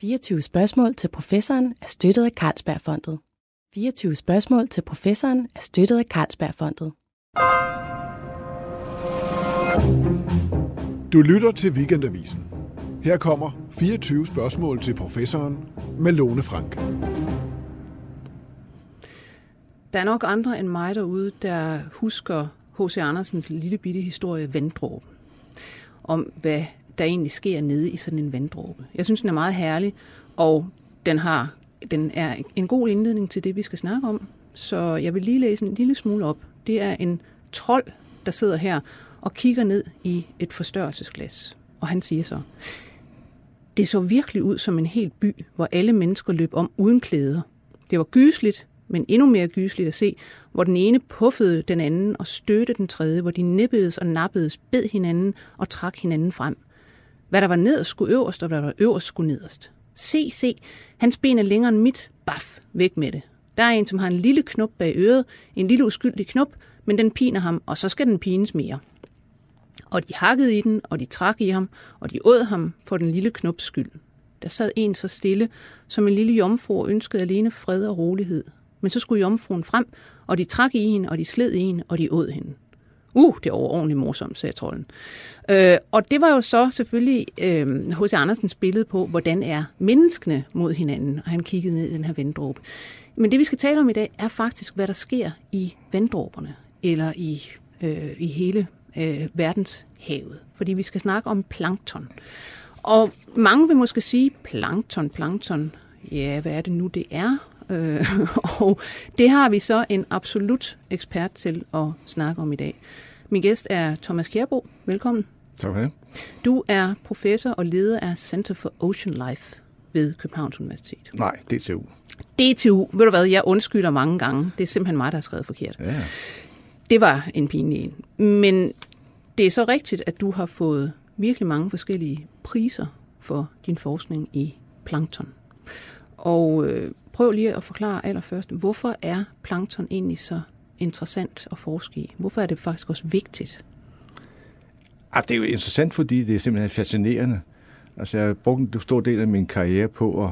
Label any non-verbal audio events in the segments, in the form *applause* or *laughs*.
24 spørgsmål til professoren er støttet af Carlsbergfondet. 24 spørgsmål til professoren er støttet af Carlsbergfondet. Du lytter til Weekendavisen. Her kommer 24 spørgsmål til professoren med Lone Frank. Der er nok andre end mig derude, der husker H.C. Andersens lille bitte historie Vanddråben. Om hvad der egentlig sker nede i sådan en vanddråbe. Jeg synes, den er meget herlig, og den, har, den er en god indledning til det, vi skal snakke om. Så jeg vil lige læse en lille smule op. Det er en trold, der sidder her og kigger ned i et forstørrelsesglas. Og han siger så, det så virkelig ud som en hel by, hvor alle mennesker løb om uden klæder. Det var gysligt, men endnu mere gysligt at se, hvor den ene puffede den anden og støtte den tredje, hvor de nippedes og nappedes, bed hinanden og trak hinanden frem. Hvad der var nederst skulle øverst, og hvad der var øverst skulle nederst. Se, se, hans ben er længere end mit. Baf, væk med det. Der er en, som har en lille knop bag øret, en lille uskyldig knop, men den piner ham, og så skal den pines mere. Og de hakkede i den, og de trak i ham, og de åd ham for den lille knops skyld. Der sad en så stille, som en lille jomfru ønskede alene fred og rolighed. Men så skulle jomfruen frem, og de trak i hende, og de sled i hende, og de åd hende. Uh, det er overordentligt morsomt, sagde trolden. Øh, og det var jo så selvfølgelig H.C. Øh, Andersens billede på, hvordan er menneskene mod hinanden, og han kiggede ned i den her vanddråbe. Men det, vi skal tale om i dag, er faktisk, hvad der sker i vanddråberne, eller i, øh, i hele øh, verdenshavet. Fordi vi skal snakke om plankton. Og mange vil måske sige, plankton, plankton, ja, hvad er det nu, det er? Øh, *laughs* og det har vi så en absolut ekspert til at snakke om i dag. Min gæst er Thomas Kjærbo. Velkommen. Tak for det. Du er professor og leder af Center for Ocean Life ved Københavns Universitet. Nej, DTU. DTU. Ved du hvad, jeg undskylder mange gange. Det er simpelthen mig, der har skrevet forkert. Ja. Det var en pinlig en. Men det er så rigtigt, at du har fået virkelig mange forskellige priser for din forskning i plankton. Og øh, prøv lige at forklare allerførst, hvorfor er plankton egentlig så interessant at forske i? Hvorfor er det faktisk også vigtigt? Ah, det er jo interessant, fordi det er simpelthen fascinerende. Altså, jeg har brugt en stor del af min karriere på at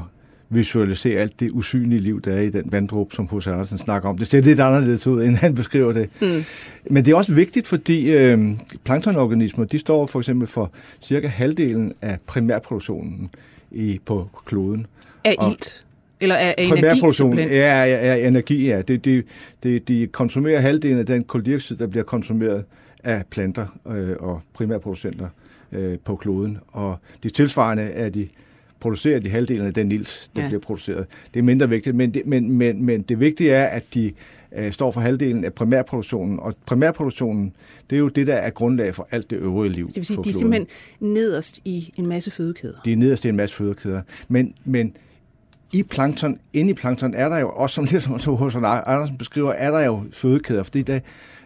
visualisere alt det usynlige liv, der er i den vanddråbe, som H.C. Andersen snakker om. Det ser lidt anderledes ud, *laughs* end han beskriver det. Mm. Men det er også vigtigt, fordi øh, planktonorganismer, de står for eksempel for cirka halvdelen af primærproduktionen i, på kloden. Af ilt? Eller af, af primærproduktion, energi? Ja, ja, ja, energi, ja. Det, det, det, de konsumerer halvdelen af den koldioxid, der bliver konsumeret af planter øh, og primærproducenter øh, på kloden. Og de tilsvarende er de producerer de halvdelen af den ilt, der ja. bliver produceret. Det er mindre vigtigt, men det, men, men, men det vigtige er, at de øh, står for halvdelen af primærproduktionen, og primærproduktionen, det er jo det, der er grundlag for alt det øvrige liv. Det vil sige, de er simpelthen nederst i en masse fødekæder. De er nederst i en masse fødekæder. Men, men i plankton, inde i plankton, er der jo også, som *laughs* lidt som hos Andersen beskriver, er der jo fødekæder, fordi der,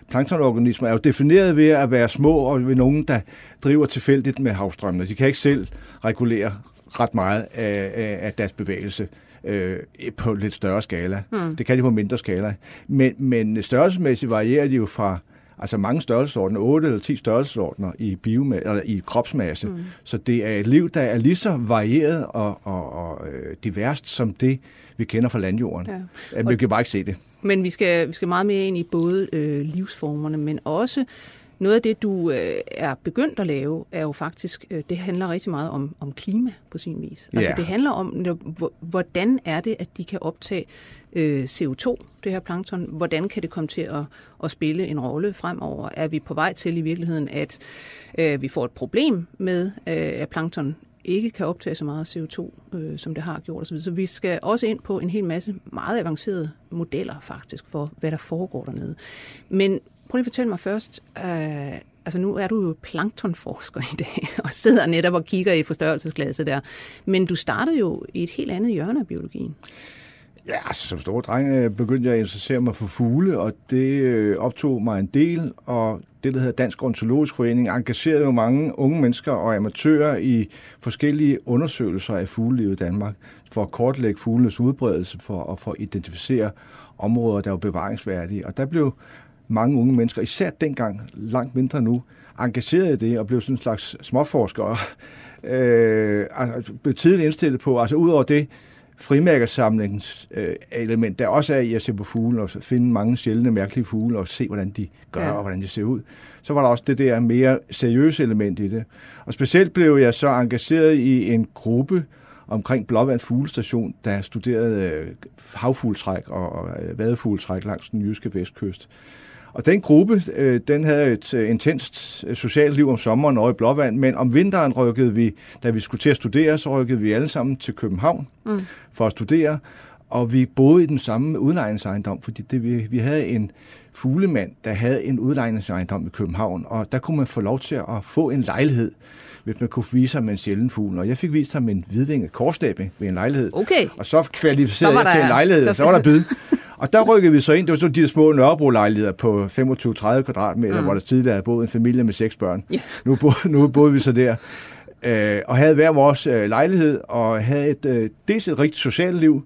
planktonorganismer er jo defineret ved at være små og ved nogen, der driver tilfældigt med havstrømmene. De kan ikke selv regulere ret meget af, af, af deres bevægelse øh, på lidt større skala. Mm. Det kan de på mindre skala. Men, men størrelsesmæssigt varierer de jo fra altså mange størrelsesordner, 8 eller 10 størrelsesordner i, bioma- eller i kropsmasse. Mm. Så det er et liv, der er lige så varieret og, og, og øh, diverst som det, vi kender fra landjorden. Ja. Vi kan bare ikke se det. Men vi skal, vi skal meget mere ind i både øh, livsformerne, men også noget af det, du øh, er begyndt at lave, er jo faktisk, øh, det handler rigtig meget om, om klima på sin vis. Altså yeah. det handler om, hvordan er det, at de kan optage øh, CO2, det her plankton, hvordan kan det komme til at, at spille en rolle fremover? Er vi på vej til i virkeligheden, at øh, vi får et problem med, øh, at plankton ikke kan optage så meget CO2, øh, som det har gjort osv. Så vi skal også ind på en hel masse meget avancerede modeller faktisk for, hvad der foregår dernede. Men prøv lige at fortælle mig først, øh, altså nu er du jo planktonforsker i dag, *laughs* og sidder netop og kigger i forstørrelsesglaset der, men du startede jo i et helt andet hjørne af biologien. Ja, altså som stor dreng øh, begyndte jeg at interessere mig for fugle, og det øh, optog mig en del, og det, der hedder Dansk Ornitologisk Forening, engagerede jo mange unge mennesker og amatører i forskellige undersøgelser af fuglelivet i Danmark, for at kortlægge fuglenes udbredelse, for at for at identificere områder, der var bevaringsværdige. Og der blev mange unge mennesker, især dengang, langt mindre nu, engageret i det og blev sådan en slags småforskere. *laughs* Øh, altså, blev tidligt indstillet på, altså ud over det frimærkersamlingens øh, element, der også er i at se på fugle og finde mange sjældne, mærkelige fugle og se, hvordan de gør ja. og hvordan de ser ud. Så var der også det der mere seriøse element i det. Og specielt blev jeg så engageret i en gruppe omkring Blåvand Fuglestation, der studerede øh, havfugletræk og øh, vadefugletræk langs den jyske vestkyst. Og den gruppe, øh, den havde et øh, intenst øh, socialt liv om sommeren over i Blåvand, men om vinteren rykkede vi, da vi skulle til at studere, så rykkede vi alle sammen til København mm. for at studere, og vi boede i den samme udlejningsejendom, fordi det, vi, vi havde en fuglemand, der havde en udlejningsejendom i København, og der kunne man få lov til at få en lejlighed, hvis man kunne vise ham en sjælden fugl. Og jeg fik vist ham en hvidvinget korsnæbe ved en lejlighed. Okay. Og så kvalificerede jeg til en lejlighed, så, så var der bid. *laughs* Og der rykkede vi så ind. Det var så de der små Nørrebro-lejligheder på 25-30 kvadratmeter, mm. hvor der tidligere havde boet en familie med seks børn. Yeah. Nu, boede, nu boede vi så der. Øh, og havde hver vores øh, lejlighed, og havde et, øh, dels et rigtig socialt liv,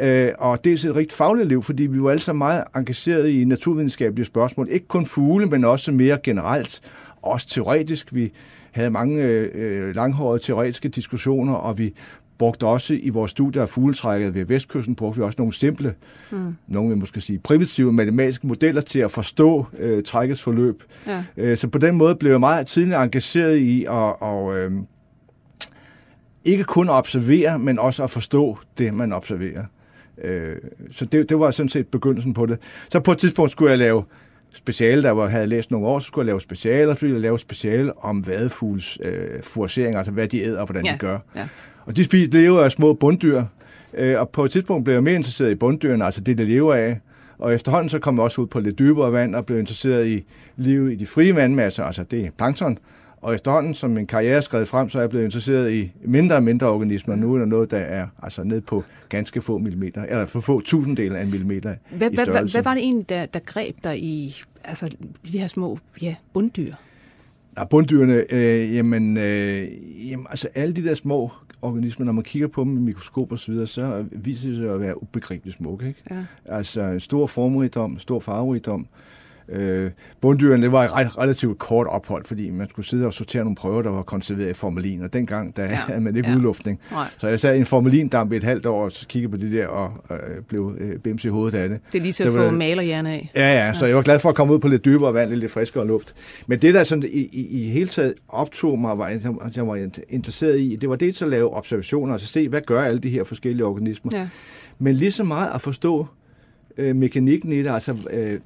øh, og dels et rigtig fagligt liv, fordi vi var alle sammen meget engageret i naturvidenskabelige spørgsmål. Ikke kun fugle, men også mere generelt, også teoretisk. Vi havde mange øh, langhårede teoretiske diskussioner, og vi brugte også i vores studier af fugletrækket ved Vestkysten, brugte vi også nogle simple, mm. nogle vil måske sige primitive matematiske modeller til at forstå øh, trækkets forløb. Ja. Øh, så på den måde blev jeg meget tidligt engageret i at og, øh, ikke kun at observere, men også at forstå det, man observerer. Øh, så det, det var sådan set begyndelsen på det. Så på et tidspunkt skulle jeg lave speciale, der var, havde læst nogle år, så skulle jeg lave specialer, fordi jeg lave speciale om vadefugls øh, forcering, altså hvad de æder og hvordan ja. de gør. Ja. Og de spiser, lever af små bunddyr, øh, og på et tidspunkt blev jeg mere interesseret i bunddyrene, altså det, der lever af. Og efterhånden så kom jeg også ud på lidt dybere vand og blev interesseret i livet i de frie vandmasser, altså det er plankton. Og efterhånden, som min karriere er skrevet frem, så er jeg blevet interesseret i mindre og mindre organismer. Nu er der noget, der er altså ned på ganske få millimeter, eller for få tusinddeler af en millimeter hvad, i hvad, hvad var det egentlig, der, der greb dig i altså, de her små ja, bunddyr? Ja, bunddyrene, øh, jamen, øh, jamen, altså alle de der små organismer, når man kigger på dem i mikroskop og så videre, så viser det sig at være ubegribeligt smukke. Ikke? Ja. Altså stor formrigdom, stor farverigdom, Øh, bunddyrene, det var et relativt kort ophold, fordi man skulle sidde og sortere nogle prøver, der var konserveret i formalin, og dengang, der ja. havde man ikke ja. udluftning. Nej. Så jeg sad i en formalindamp et halvt år og kiggede på det der, og øh, blev øh, bims i hovedet af det. Det er lige så, at få malerhjerne af. Ja, ja, så jeg var glad for at komme ud på lidt dybere vand, lidt friskere luft. Men det, der sådan, i, i, i hele taget optog mig, var, jeg var interesseret i, det var det at lave observationer, og så se, hvad gør alle de her forskellige organismer. Ja. Men lige så meget at forstå øh, mekanikken i det, altså øh,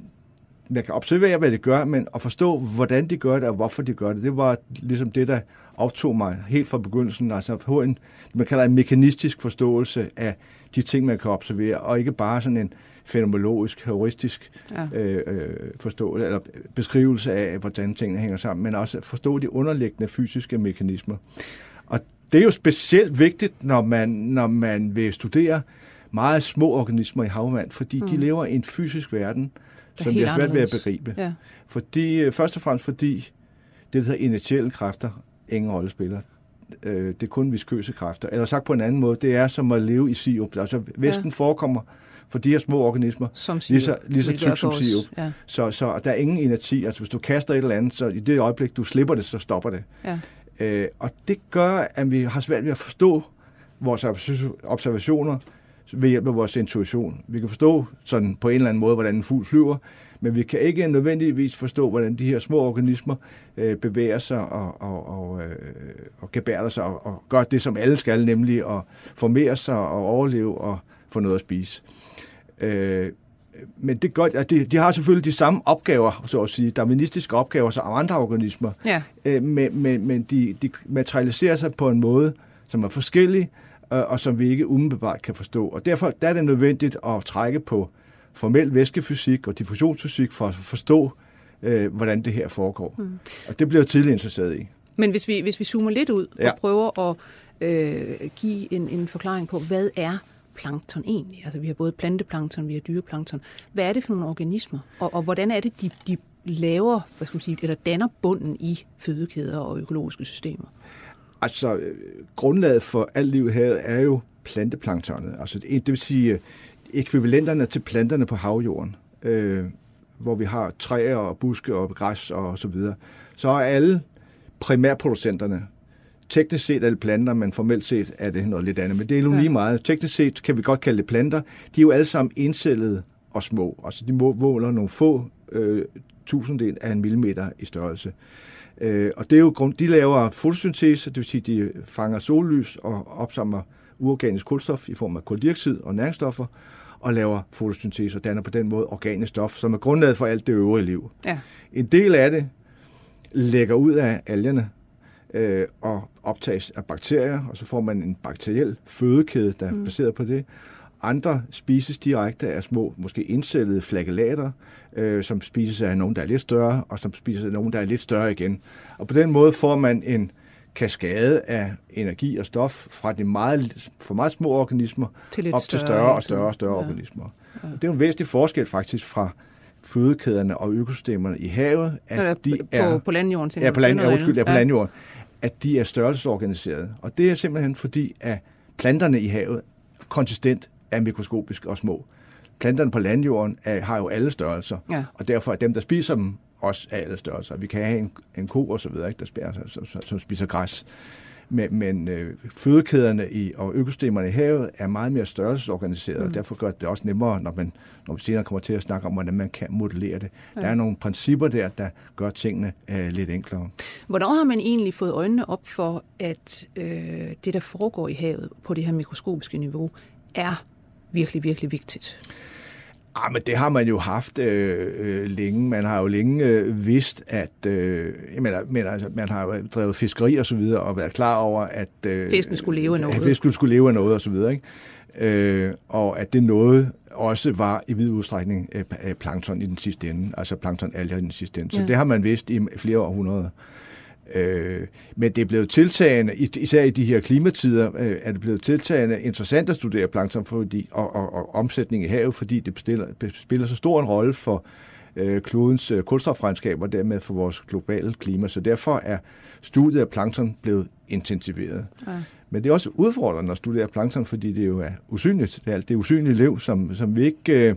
man kan observere, hvad det gør, men at forstå, hvordan de gør det, og hvorfor de gør det, det var ligesom det, der optog mig helt fra begyndelsen. Altså på en, man kalder en mekanistisk forståelse af de ting, man kan observere, og ikke bare sådan en fenomenologisk, heuristisk ja. øh, øh, forståelse, eller beskrivelse af, hvordan tingene hænger sammen, men også forstå de underliggende fysiske mekanismer. Og det er jo specielt vigtigt, når man, når man vil studere meget små organismer i havvand, fordi mm. de lever i en fysisk verden, som vi har svært ved at begribe. Ja. Fordi, øh, først og fremmest fordi det, der hedder initielle kræfter, ingen rolle spiller. Øh, det er kun viskøse kræfter. Eller sagt på en anden måde, det er som at leve i sirup. Altså væsken ja. forekommer for de her små organismer som lige så, lige så tyk som sirup. Ja. Så, så der er ingen inerti. Altså hvis du kaster et eller andet, så i det øjeblik, du slipper det, så stopper det. Ja. Øh, og det gør, at vi har svært ved at forstå vores observationer, ved hjælp af vores intuition. Vi kan forstå sådan på en eller anden måde, hvordan en fugl flyver, men vi kan ikke nødvendigvis forstå, hvordan de her små organismer øh, bevæger sig og, og, og, øh, og gebærer sig og, og gør det, som alle skal, nemlig at formere sig og overleve og få noget at spise. Øh, men det godt, at de, de har selvfølgelig de samme opgaver, så at sige, darwinistiske opgaver som andre organismer, ja. øh, men, men, men de, de materialiserer sig på en måde, som er forskellig, øh, og som vi ikke umiddelbart kan forstå. Og derfor der er det nødvendigt at trække på formel væskefysik og diffusionsfysik for at forstå, øh, hvordan det her foregår. Mm. Og det bliver jeg tidligt interesseret i. Men hvis vi, hvis vi zoomer lidt ud ja. og prøver at øh, give en, en forklaring på, hvad er plankton egentlig? Altså vi har både planteplankton, vi har dyreplankton. Hvad er det for nogle organismer? Og, og hvordan er det, de, de laver, hvad skal man sige, eller danner bunden i fødekæder og økologiske systemer? Altså, grundlaget for alt liv her er jo planteplanktonet. Altså, det vil sige øh, ekvivalenterne til planterne på havjorden. Øh, hvor vi har træer og buske og græs og så videre, så er alle primærproducenterne, teknisk set er det planter, men formelt set er det noget lidt andet. Men det er jo lige meget. Teknisk set kan vi godt kalde det planter. De er jo alle sammen indcellede og små. Altså de måler nogle få øh, tusindel af en millimeter i størrelse. Øh, og det er jo grund, de laver fotosyntese, det vil sige, de fanger sollys og opsamler uorganisk kulstof i form af koldioxid og næringsstoffer, og laver fotosyntese og danner på den måde organisk stof, som er grundlaget for alt det øvrige liv. Ja. En del af det lægger ud af algerne øh, og optages af bakterier, og så får man en bakteriel fødekæde, der er mm. baseret på det. Andre spises direkte af små, måske indcellede flagellater, øh, som spises af nogen, der er lidt større, og som spises af nogen, der er lidt større igen. Og på den måde får man en kaskade af energi og stof fra de meget, for meget små organismer Til op til større og større og større Ja. organismer. Og det er en væsentlig forskel faktisk fra fødekæderne og økosystemerne i havet, at de på, er på landjorden, tænker ja, på, land, er ja, undskyld, ja, på landjorden, at de er størrelsesorganiserede. Og det er simpelthen fordi, at planterne i havet konsistent er mikroskopisk og små. Planterne på landjorden er, har jo alle størrelser, Ja. og derfor er dem, der spiser dem, også af alle størrelser. Vi kan have en, en ko og så videre, ikke, der spærer, som, som, som spiser græs. Men, men øh, fødekæderne i, og økosystemerne i havet er meget mere størrelsesorganiseret, mm. og derfor gør det også nemmere, når, man, når vi senere kommer til at snakke om, hvordan man kan modellere det. Ja. Der er nogle principper der, der gør tingene øh, lidt enklere. Hvornår har man egentlig fået øjnene op for, at øh, det, der foregår i havet på det her mikroskopiske niveau, er virkelig, virkelig vigtigt? Ah, men det har man jo haft øh, øh, længe. Man har jo længe øh, vidst, at øh, jeg mener, men, altså, man har jo drevet fiskeri og så videre, og været klar over, at øh, Fisken skulle leve af noget. At fisken skulle leve af noget og så videre, ikke? Øh, og at det noget også var i vid udstrækning øh, øh, plankton i den sidste ende, altså planktonalger i den sidste ende. Så Ja. det har man vidst i flere århundreder. Øh, men det er blevet tiltagende, is- især i de her klimatider, øh, er det blevet tiltagende interessant at studere plankton fordi, og, og, og omsætning i havet, fordi det bestiller, spiller så stor en rolle for øh, klodens øh, kulstofregnskab og dermed for vores globale klima. Så derfor er studiet af plankton blevet intensiveret. Ja. Men det er også udfordrende at studere plankton, fordi det jo er usynligt. Det er, alt det usynlige liv, som, som vi ikke... Øh,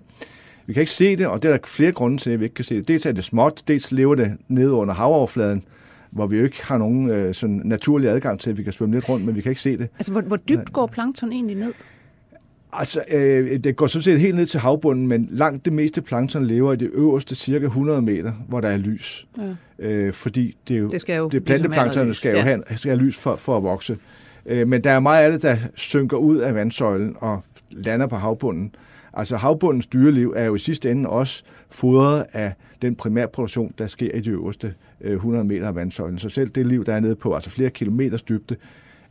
vi kan ikke se det, og det er der flere grunde til, at vi ikke kan se det. Dels er det småt, dels lever det nede under havoverfladen, hvor vi jo ikke har nogen øh, sådan naturlig adgang til, at vi kan svømme lidt rundt, men vi kan ikke se det. Altså, hvor, hvor dybt går plankton egentlig ned? Altså, øh, det går sådan set helt ned til havbunden, men langt det meste plankton lever i det øverste cirka 100 meter, hvor der er lys. Ja. Øh, fordi det er jo, Det skal jo det ligesom planteplankton allerlys. skal jo Ja. have, skal have lys for, for at vokse. Øh, men der er meget af det, der synker ud af vandsøjlen og lander på havbunden. Altså havbundens dyreliv er jo i sidste ende også fodret af den primærproduktion, der sker i de øverste øh, 100 meter af vandsøjlen. Så selv det liv, der er nede på altså flere kilometers dybde,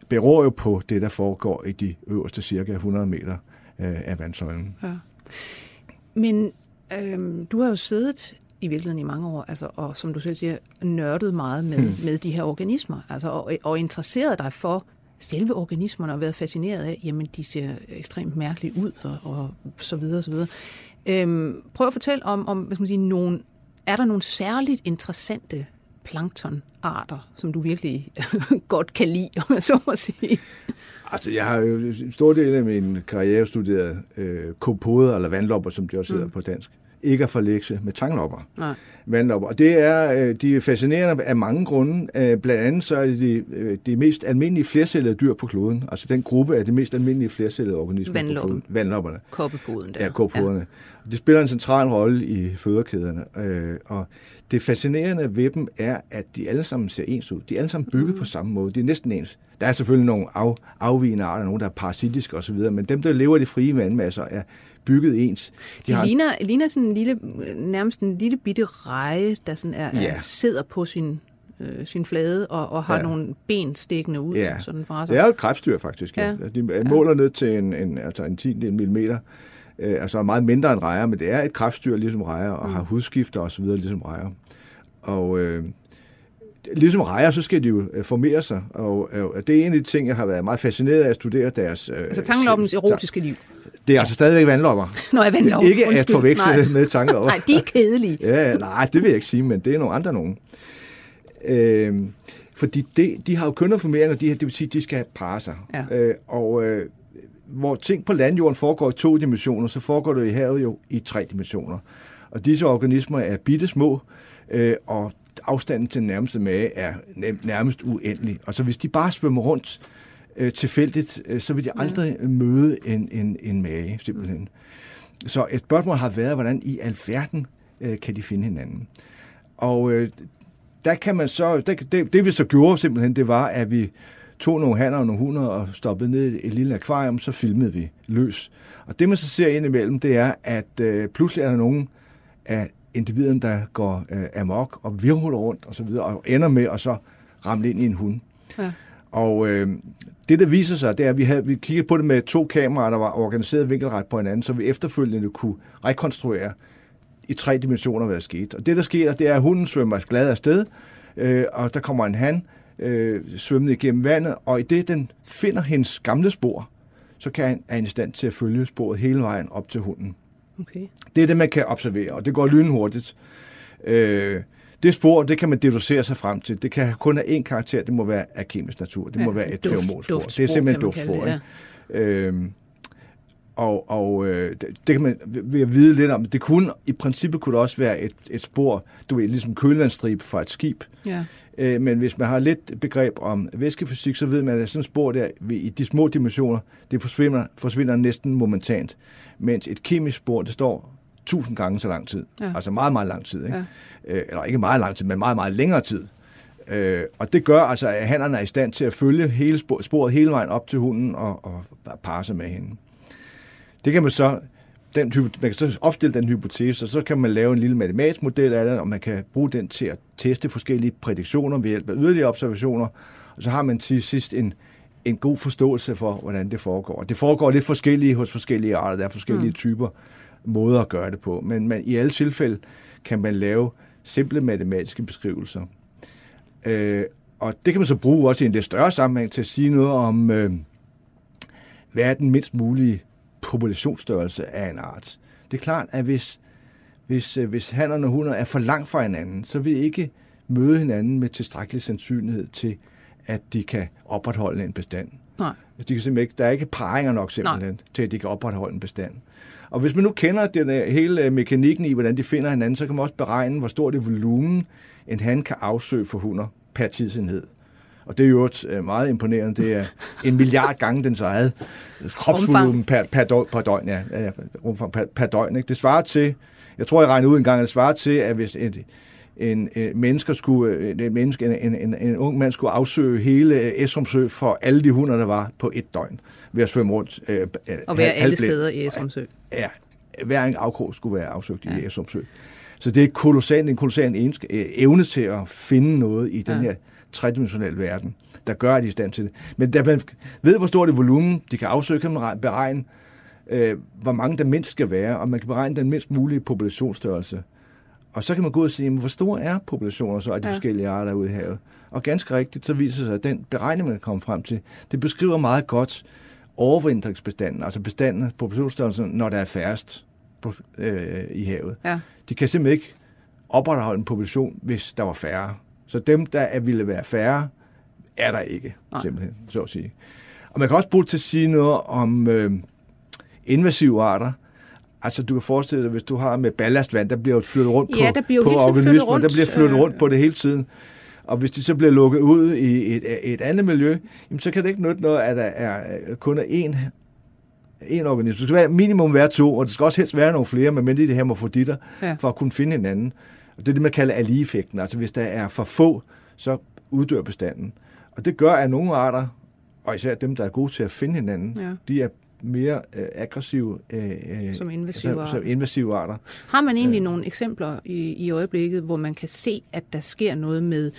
beror jo på det, der foregår i de øverste cirka 100 meter øh, af vandsøjlen. Ja. Men øhm, du har jo siddet i virkeligheden i mange år, altså, og som du selv siger, nørdet meget med, Hmm. med de her organismer, altså, og, og interesseret dig for selve organismerne, og været fascineret af, jamen, de ser ekstremt mærkeligt ud, og, og så videre, og så videre. Øhm, prøv at fortælle om, om hvad skal man sige, nogle, er der nogle særligt interessante planktonarter, som du virkelig *laughs* godt kan lide, om jeg så må sige? Altså, jeg har jo en stor del af min karriere studeret øh, kopoder, eller vandlopper, som de også hedder mm. på dansk. Ikke at forlægse med tanglopper. Nej. vandlopper. Og det er, øh, de er fascinerende af mange grunde. Øh, Blandt andet så er det de, øh, de mest almindelige flercellede dyr på kloden. Altså den gruppe af de mest almindelige flercellede organismer Vandloppen. på kloden. Vandlopperne. Der. Ja, kopoderne. Ja. De spiller en central rolle i fødekæderne. Øh, og det fascinerende ved dem er, at de alle sammen ser ens ud. De er alle sammen bygget mm. på samme måde. De er næsten ens. Der er selvfølgelig nogle af, afvigende arter, nogle der er parasitiske osv., men dem, der lever i de frie vandmasser, er bygget ens. De det ligner, ligner sådan en lille, nærmest en lille bitte reje, der sådan er, Ja. er, sidder på sin, øh, sin flade og, og har Ja. ja. nogle ben stikkende ud. Ja. Sådan fra sig. Det er jo et krebsdyr, faktisk. Ja. Ja. De måler ned til en, en, altså en 10 millimeter. Øh, altså meget mindre end rejer, men det er et krebsdyr, ligesom rejer, og mm. har hudskifter osv., ligesom rejer. Og øh, ligesom rejer, så skal de jo øh, formere sig, og øh, det er en af de ting, jeg har været meget fascineret af at studere deres... Øh, Altså tangloppens erotiske liv. Det er altså stadigvæk vandlopper. *laughs* Nå, jeg Det vandt er ikke at forveksle Nej. med tanglopper. Nej, de er kedelige. *laughs* Ja, nej, det vil jeg ikke sige, men det er nogle andre nogen. Øh, fordi det, de har jo kønnerformeringer, de, det vil sige, de skal parre sig. Ja. Øh, og øh, hvor ting på landjorden foregår i to dimensioner, så foregår det i havet jo i tre dimensioner. Og disse organismer er bitte små, øh, og afstanden til den nærmeste mage er nærmest uendelig. Og så hvis de bare svømmer rundt øh, tilfældigt, øh, så vil de aldrig ja. møde en, en, en mage, simpelthen. Så et spørgsmål har været, hvordan i alverden øh, kan de finde hinanden? Og øh, der kan man så, det, det, det vi så gjorde simpelthen, det var, at vi tog nogle hanner og nogle hunder og stoppede ned i et lille akvarium, så filmede vi løs. Og det man så ser ind imellem, det er, at øh, pludselig er der nogen af individerne, der går øh, amok og virvler rundt og så videre, og ender med at så ramle ind i en hund. Ja. Og øh, det, der viser sig, det er, at vi, havde, vi kiggede på det med to kameraer, der var organiseret vinkelret på hinanden, så vi efterfølgende kunne rekonstruere i tre dimensioner, hvad der skete. Og det, der sker, det er, at hunden svømmer glad afsted, øh, og der kommer en han øh, svømmende igennem vandet, og i det, den finder hendes gamle spor, så kan han, er han i stand til at følge sporet hele vejen op til hunden. Okay. Det er det, man kan observere, og det går lynhurtigt. Øh, det spor, det kan man deducere sig frem til. Det kan kun have én karakter, det må være af kemisk natur. Det ja, må være et duft, feromonspor. Det er simpelthen duftspor. Det, ja. øhm, og, og øh, det, det kan man ved at vide lidt om. Det kunne, i princippet kunne det også være et, et spor, du ved, ligesom kølelandstrib fra et skib. Ja. Øh, men hvis man har lidt begreb om væskefysik, så ved man, at sådan et spor der, i de små dimensioner, det forsvinder, forsvinder næsten momentant. Mens et kemisk spor, det står tusind gange så lang tid. Ja. Altså meget, meget lang tid. Ikke? Ja. Øh, eller ikke meget lang tid, men meget, meget længere tid. Øh, og det gør altså, at hannerne er i stand til at følge hele sporet hele vejen op til hunden og, og parre sig med hende. Det kan man så den, man kan så opstille den hypotese, og så kan man lave en lille matematisk model af det, og man kan bruge den til at teste forskellige prædiktioner ved hjælp af yderligere observationer, og så har man til sidst en, en god forståelse for, hvordan det foregår. Det foregår lidt forskellige hos forskellige arter, der er forskellige mm. typer måder at gøre det på, men man, i alle tilfælde kan man lave simple matematiske beskrivelser. Øh, og det kan man så bruge også i en lidt større sammenhæng til at sige noget om, øh, hvad er den mindst mulige populationsstørrelse af en art. Det er klart, at hvis, hvis, øh, hvis hannerne og hunder er for langt fra hinanden, så vil ikke møde hinanden med tilstrækkelig sandsynlighed til, at de kan opretholde en bestand. Nej. De kan simpelthen ikke, der er ikke paringer nok simpelthen Nej. til, at de kan opretholde en bestand. Og hvis man nu kender den hele øh, mekanikken i, hvordan de finder hinanden, så kan man også beregne, hvor stort det volumen en han kan afsøge for hunder per tidsenhed. Og det er jo øh, meget imponerende. Det er en milliard *laughs* gange dens eget kropsvolumen per, per, døgn, per døgn. Ja, rumfang per, per døgn. Ikke? Det svarer til, jeg tror, jeg regner ud en gang, at det svarer til, at hvis et, en, en, mennesker skulle, en, menneske, en, en, en, ung mand skulle afsøge hele Esrumsø for alle de hunder, der var på et døgn, ved at svømme rundt. Øh, og være alle steder i Esrumsø. Ja, hver en afkrog skulle være afsøgt ja. i Esrumsø. Så det er kolossalt, en kolossal evne til at finde noget i den ja. her tredimensionelle verden, der gør, at de er i stand til det. Men da man ved, hvor stort det volumen de kan afsøge, kan man beregne, øh, hvor mange der mindst skal være, og man kan beregne den mindst mulige populationsstørrelse. Og så kan man gå ud og sige, hvor stor er populationer så af de ja. forskellige arter ude i havet? Og ganske rigtigt, så viser sig, at den beregning, man kommer frem til, det beskriver meget godt overvintringsbestanden, altså bestanden, populationsstørrelsen, når der er færrest på, øh, i havet. Ja. De kan simpelthen ikke opretholde en population, hvis der var færre. Så dem, der er, ville være færre, er der ikke, Nej. simpelthen, så at sige. Og man kan også bruge til at sige noget om øh, invasive arter. Altså, du kan forestille dig, hvis du har med ballastvand, der bliver flyttet rundt ja, på, der bliver på organismer, der bliver flyttet rundt på det hele tiden. Og hvis de så bliver lukket ud i et, et andet miljø, jamen, så kan det ikke nytte noget, at der er kun er én en organisme. Det skal være minimum være to, og det skal også helst være nogle flere, men de her morfoditter, ja. for at kunne finde hinanden. Og det er det, man kalder ali-effekten. Altså hvis der er for få, så uddør bestanden. Og det gør, at nogle arter, og især dem, der er gode til at finde hinanden, ja. de er mere øh, aggressive øh, øh som invasive, altså, arter. som invasive arter. Har man egentlig øh. nogle eksempler i, i øjeblikket, hvor man kan se, at der sker noget med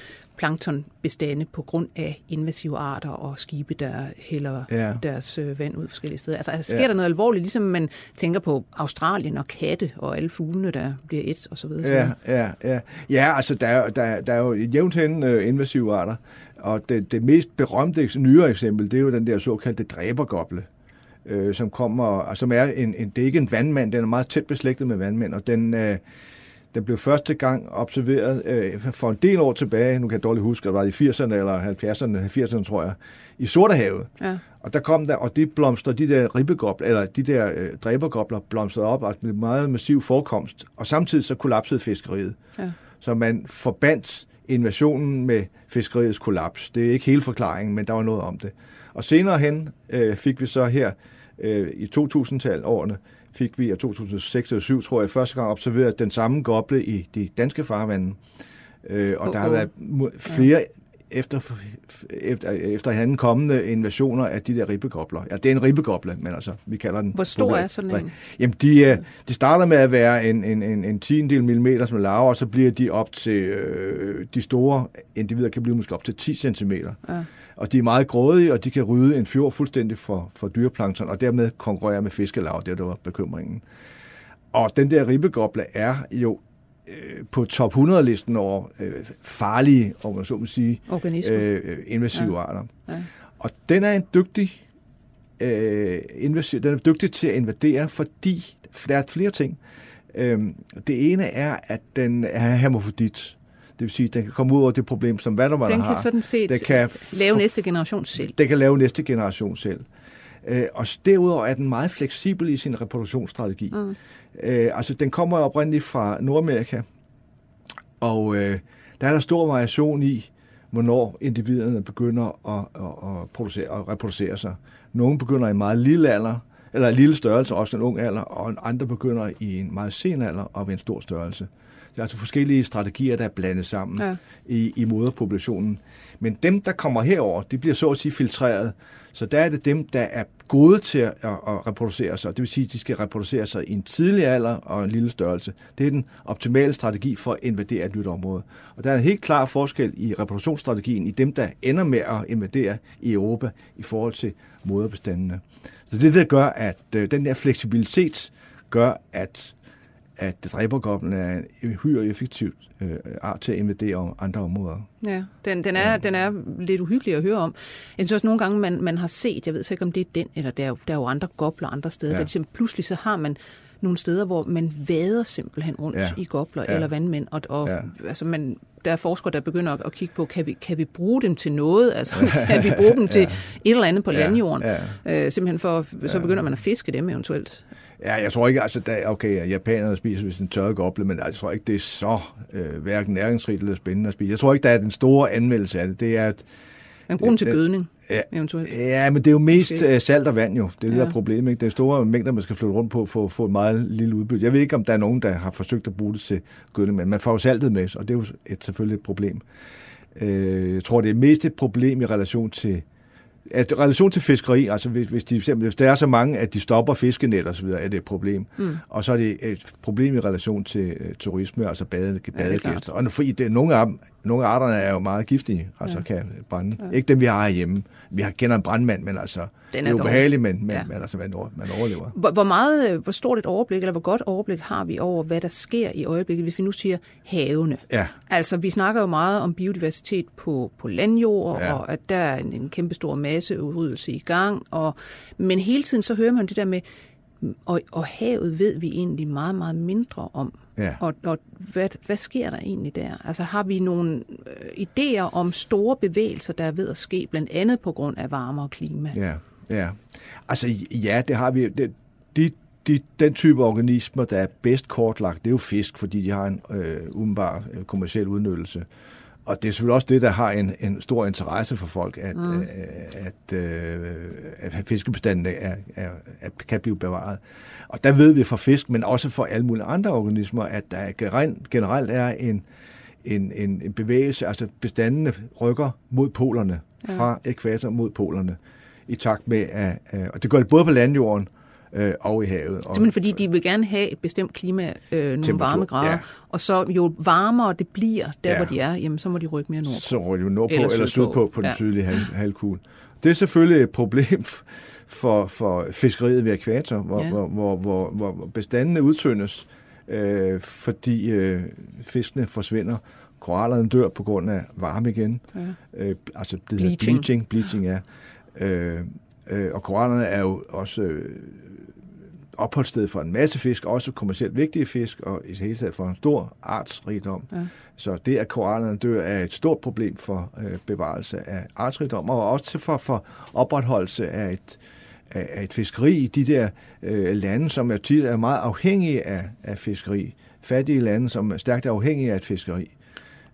planktonbestande på grund af invasive arter og skibe, der hælder ja. deres øh, vand ud forskellige steder. Altså, altså sker ja. der noget alvorligt, ligesom man tænker på Australien og katte og alle fuglene, der bliver et og så videre. Ja, ja, ja. ja altså der, er, der, der er jo jævnt hen øh, invasive arter, og det, det mest berømte nyere eksempel, det er jo den der såkaldte dræbergoble øh, som kommer, og som er en, en, det er ikke en vandmand, den er meget tæt beslægtet med vandmænd, og den, øh, Den blev første gang observeret øh, for en del år tilbage, nu kan jeg dårligt huske, det var i 80'erne eller 70'erne, 80'erne tror jeg, i Sortehavet. Ja. Og der kom der, og det blomster, de der ribbegobler, eller de der øh, dræbergobler blomstrede op, og med meget massiv forekomst. Og samtidig så kollapsede fiskeriet. Ja. Så man forbandt invasionen med fiskeriets kollaps. Det er ikke hele forklaringen, men der var noget om det. Og senere hen øh, fik vi så her øh, i 2000-tallet årene, fik vi i 2006 eller 2007, tror jeg, første gang observeret den samme goble i de danske farvande. Øh, og Oh, der har været flere efter, efter, efter han kommende invasioner af de der ribbegobler. Ja, det er en ribbegoble, men altså, vi kalder den... Hvor stor er sådan en? Jamen, de, øh, de starter med at være en, en, en, en tiendel millimeter som larver, og så bliver de op til, øh, de store individer kan blive måske op til 10 cm. Ja. Og de er meget grådige, og de kan rydde en fjord fuldstændig for, for dyreplankton, og dermed konkurrere med fiskelarver, det der var bekymringen. Og den der ribbegoble er jo øh, på top 100-listen over øh, farlige, om man så må sige, Organismer. øh, øh, invasive Ja. arter. Ja. Og den er en dygtig, øh, invasiv, den er dygtig til at invadere, fordi der er flere ting. Øhm, det ene er, at den er hermofrodit. Det vil sige, at den kan komme ud over det problem, som Den har. kan sådan set Den kan lave få- næste generation selv. Den kan lave næste generation selv. Øh, og derudover er den meget fleksibel i sin reproduktionsstrategi. Mm. Øh, altså, den kommer oprindeligt fra Nordamerika, og øh, der er der stor variation i, hvornår individerne begynder at, at, at, producere, at reproducere sig. Nogle begynder i meget lille alder, eller en lille størrelse, også en ung alder, og andre begynder i en meget sen alder og ved en stor størrelse. Det er altså forskellige strategier, der er blandet sammen Ja. i, i moderpopulationen. Men dem, der kommer herover, de bliver så at sige filtreret. Så der er det dem, der er gode til at, at, at reproducere sig. Det vil sige, at de skal reproducere sig i en tidlig alder og en lille størrelse. Det er den optimale strategi for at invadere et nyt område. Og der er en helt klar forskel i reproduktionsstrategien i dem, der ender med at invadere i Europa i forhold til moderbestandene. Så det, der gør, at øh, den der fleksibilitet gør, at at dræbergoblen er en uhyre effektiv øh, art til at invadere andre områder. Ja, den, den, er, den er lidt uhyggelig at høre om. Jeg synes også nogle gange, man, man har set, jeg ved så ikke, om det er den, eller der er jo, der er jo andre gobler andre steder, ja. Ja. der ligesom, pludselig så har man nogle steder, hvor man vader simpelthen rundt ja. Ja. i gobler ja. Ja. eller vandmænd, og, og ja. Ja. altså man, der er forskere, der begynder at, kigge på, kan vi, kan vi bruge dem til noget? Altså, *laughs* kan vi bruge dem til et eller andet på Ja, landjorden? ja. Øh, simpelthen for, så begynder man at fiske dem eventuelt. Ja, jeg tror ikke, altså, der, okay, japanerne spiser vist en tørret goble, men jeg tror ikke, det er så øh, hverken næringsrigt eller spændende at spise. Jeg tror ikke, der er den store anmeldelse af det. Det er, at, Man bruger til gødning, ja, eventuelt. ja, men det er jo mest Okay. øh, salt og vand jo. Det er det, Ja. der er problemet. Ikke? Det er store mængder, man skal flytte rundt på for at få et meget lille udbytte. Jeg ved ikke, om der er nogen, der har forsøgt at bruge det til gødning, men man får jo saltet med, og det er jo et, selvfølgelig et problem. Øh, jeg tror, det er mest et problem i relation til at relation til fiskeri, altså hvis, hvis, de, eksempel, hvis der er så mange, at de stopper fiskenet og så videre, er det et problem. Mm. Og så er det et problem i relation til øh, turisme, altså bade, badegæster. og fordi det, nogle, af, dem- nogle af arterne er jo meget giftige, altså Ja. kan brænde. Ja. Ikke dem, vi har hjemme. Vi har kender en brandmand, men altså, Den det er er jo dog- behageligt, men, men, Ja. men altså, man, over- man overlever. Hvor, hvor meget, øh, hvor stort et overblik, eller hvor godt overblik har vi over, hvad der sker i øjeblikket, hvis vi nu siger havene? Ja, Altså, vi snakker jo meget om biodiversitet på, på landjord, ja. Og at der er en, en kæmpe stor masseudryddelse i gang. Og, men hele tiden så hører man det der med, og, og havet ved vi egentlig meget, meget mindre om. ja. Og, og hvad, hvad sker der egentlig der? Altså har vi nogle øh, idéer om store bevægelser, der er ved at ske, blandt andet på grund af varmere klima? Ja, ja. Altså, ja, det har vi. Det, de, de, den type organismer, der er bedst kortlagt, det er jo fisk, fordi de har en øh, umiddelbar øh, kommersiel udnyttelse. Og det er selvfølgelig også det, der har en, en stor interesse for folk, at, mm. øh, at, øh, at fiskebestandene er, er, er, kan blive bevaret. Og der ved vi fra fisk, men også for alle mulige andre organismer, at der generelt, er en, en, en, en bevægelse, altså bestandene rykker mod polerne, Ja. fra ekvator mod polerne, i takt med, at, at, og det gør det både på landjorden øh, og i havet. Og, Simpelthen fordi de vil gerne have et bestemt klima, øh, nogle Temperatur, varmegrader, ja. og så jo varmere det bliver, der Ja. hvor de er, jamen så må de rykke mere nordpå. så rykker de nordpå Eller eller, sydpå. på den Ja. ja. sydlige hal, halvkugle. Det er selvfølgelig et problem for, for fiskeriet ved ekvator, hvor, Ja. hvor, hvor, hvor, hvor bestandene udtyndes, øh, fordi øh, fiskene forsvinder. Korallerne dør på grund af varme igen. Ja. Øh, altså det Bleaching. bleaching. Bleaching, ja. Øh, øh, og korallerne er jo også øh, opholdssted for en masse fisk, også kommercielt vigtige fisk, og i det hele taget for en stor artsrigdom. Ja. Så det, at korallerne dør, er et stort problem for øh, bevarelse af artsrigdom, og også for, for opretholdelse af et, af, af et fiskeri i de der øh, lande, som er, tit er meget afhængige af, af fiskeri. Fattige lande, som er stærkt afhængige af et fiskeri.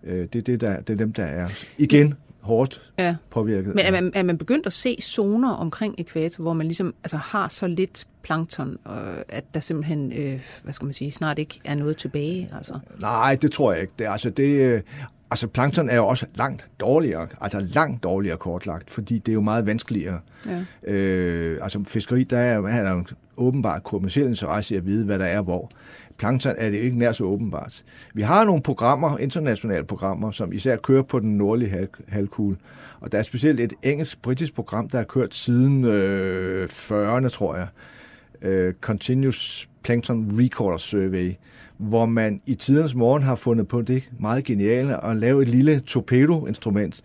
Øh, det, er det, der, det er dem, der er igen hårdt ja. påvirket. Men er man, er man begyndt at se zoner omkring ekvator, hvor man ligesom altså, har så lidt plankton, øh, at der simpelthen, øh, hvad skal man sige, snart ikke er noget tilbage? Altså? Nej, det tror jeg ikke. Det, altså, det, øh, altså plankton er jo også langt dårligere, altså langt dårligere kortlagt, fordi det er jo meget vanskeligere. Ja. Øh, altså fiskeri, der er, er jo åbenbart kommersiel interesse i at vide, hvad der er hvor plankton er det ikke nær så åbenbart. Vi har nogle programmer, internationale programmer, som især kører på den nordlige halvkugle. Og der er specielt et engelsk-britisk program, der har kørt siden øh, 40'erne, tror jeg. Øh, Continuous Plankton Recorder Survey, hvor man i tidens morgen har fundet på det meget geniale at lave et lille torpedo-instrument,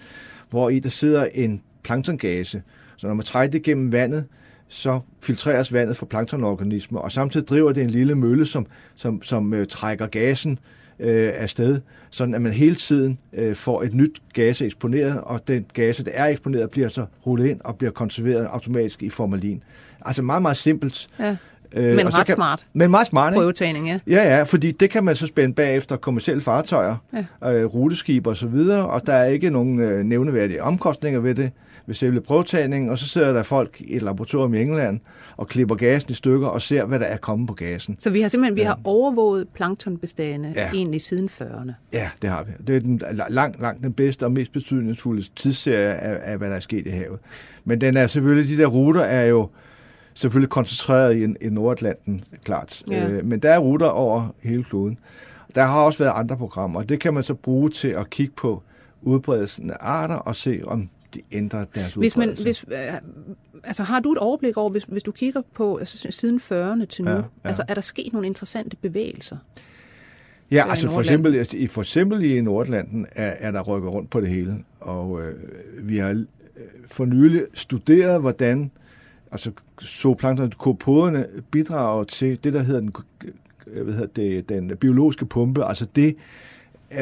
hvor i der sidder en planktongase. Så når man trækker det gennem vandet, så filtreres vandet for planktonorganismer, og samtidig driver det en lille mølle, som, som, som øh, trækker gasen øh, afsted, sådan at man hele tiden øh, får et nyt gas eksponeret, og den gas, der er eksponeret, bliver så rullet ind og bliver konserveret automatisk i formalin. Altså meget, meget simpelt. Ja. Øh, men ret kan, smart. Men meget smart, ikke? Prøvetagning, ja. Ja, ja, fordi det kan man så spænde bagefter kommersielle fartøjer, ja. øh, ruteskib og så videre, og der er ikke nogen øh, nævneværdige omkostninger ved det ved selve prøvetagningen, og så sidder der folk i et laboratorium i England og klipper gasen i stykker og ser, hvad der er kommet på gasen. Så vi har simpelthen vi har overvåget planktonbestande ja. egentlig siden 40'erne? Ja, det har vi. Det er den, langt, langt den bedste og mest betydningsfulde tidsserie af, af, hvad der er sket i havet. Men den er selvfølgelig, de der ruter er jo selvfølgelig koncentreret i, i Nordatlanten, klart. Ja. Øh, men der er ruter over hele kloden. Der har også været andre programmer, og det kan man så bruge til at kigge på udbredelsen af arter og se, om de ændrer deres hvis man, hvis, øh, altså, Har du et overblik over, hvis, hvis du kigger på altså, siden 40'erne til nu, ja, ja. Altså, er der sket nogle interessante bevægelser? Ja, altså for eksempel, altså, i, for eksempel i Nordlanden er, er der rykket rundt på det hele, og øh, vi har øh, for nylig studeret, hvordan altså zooplankton bidrager til det, der hedder den, hvad hedder det, den biologiske pumpe, altså det,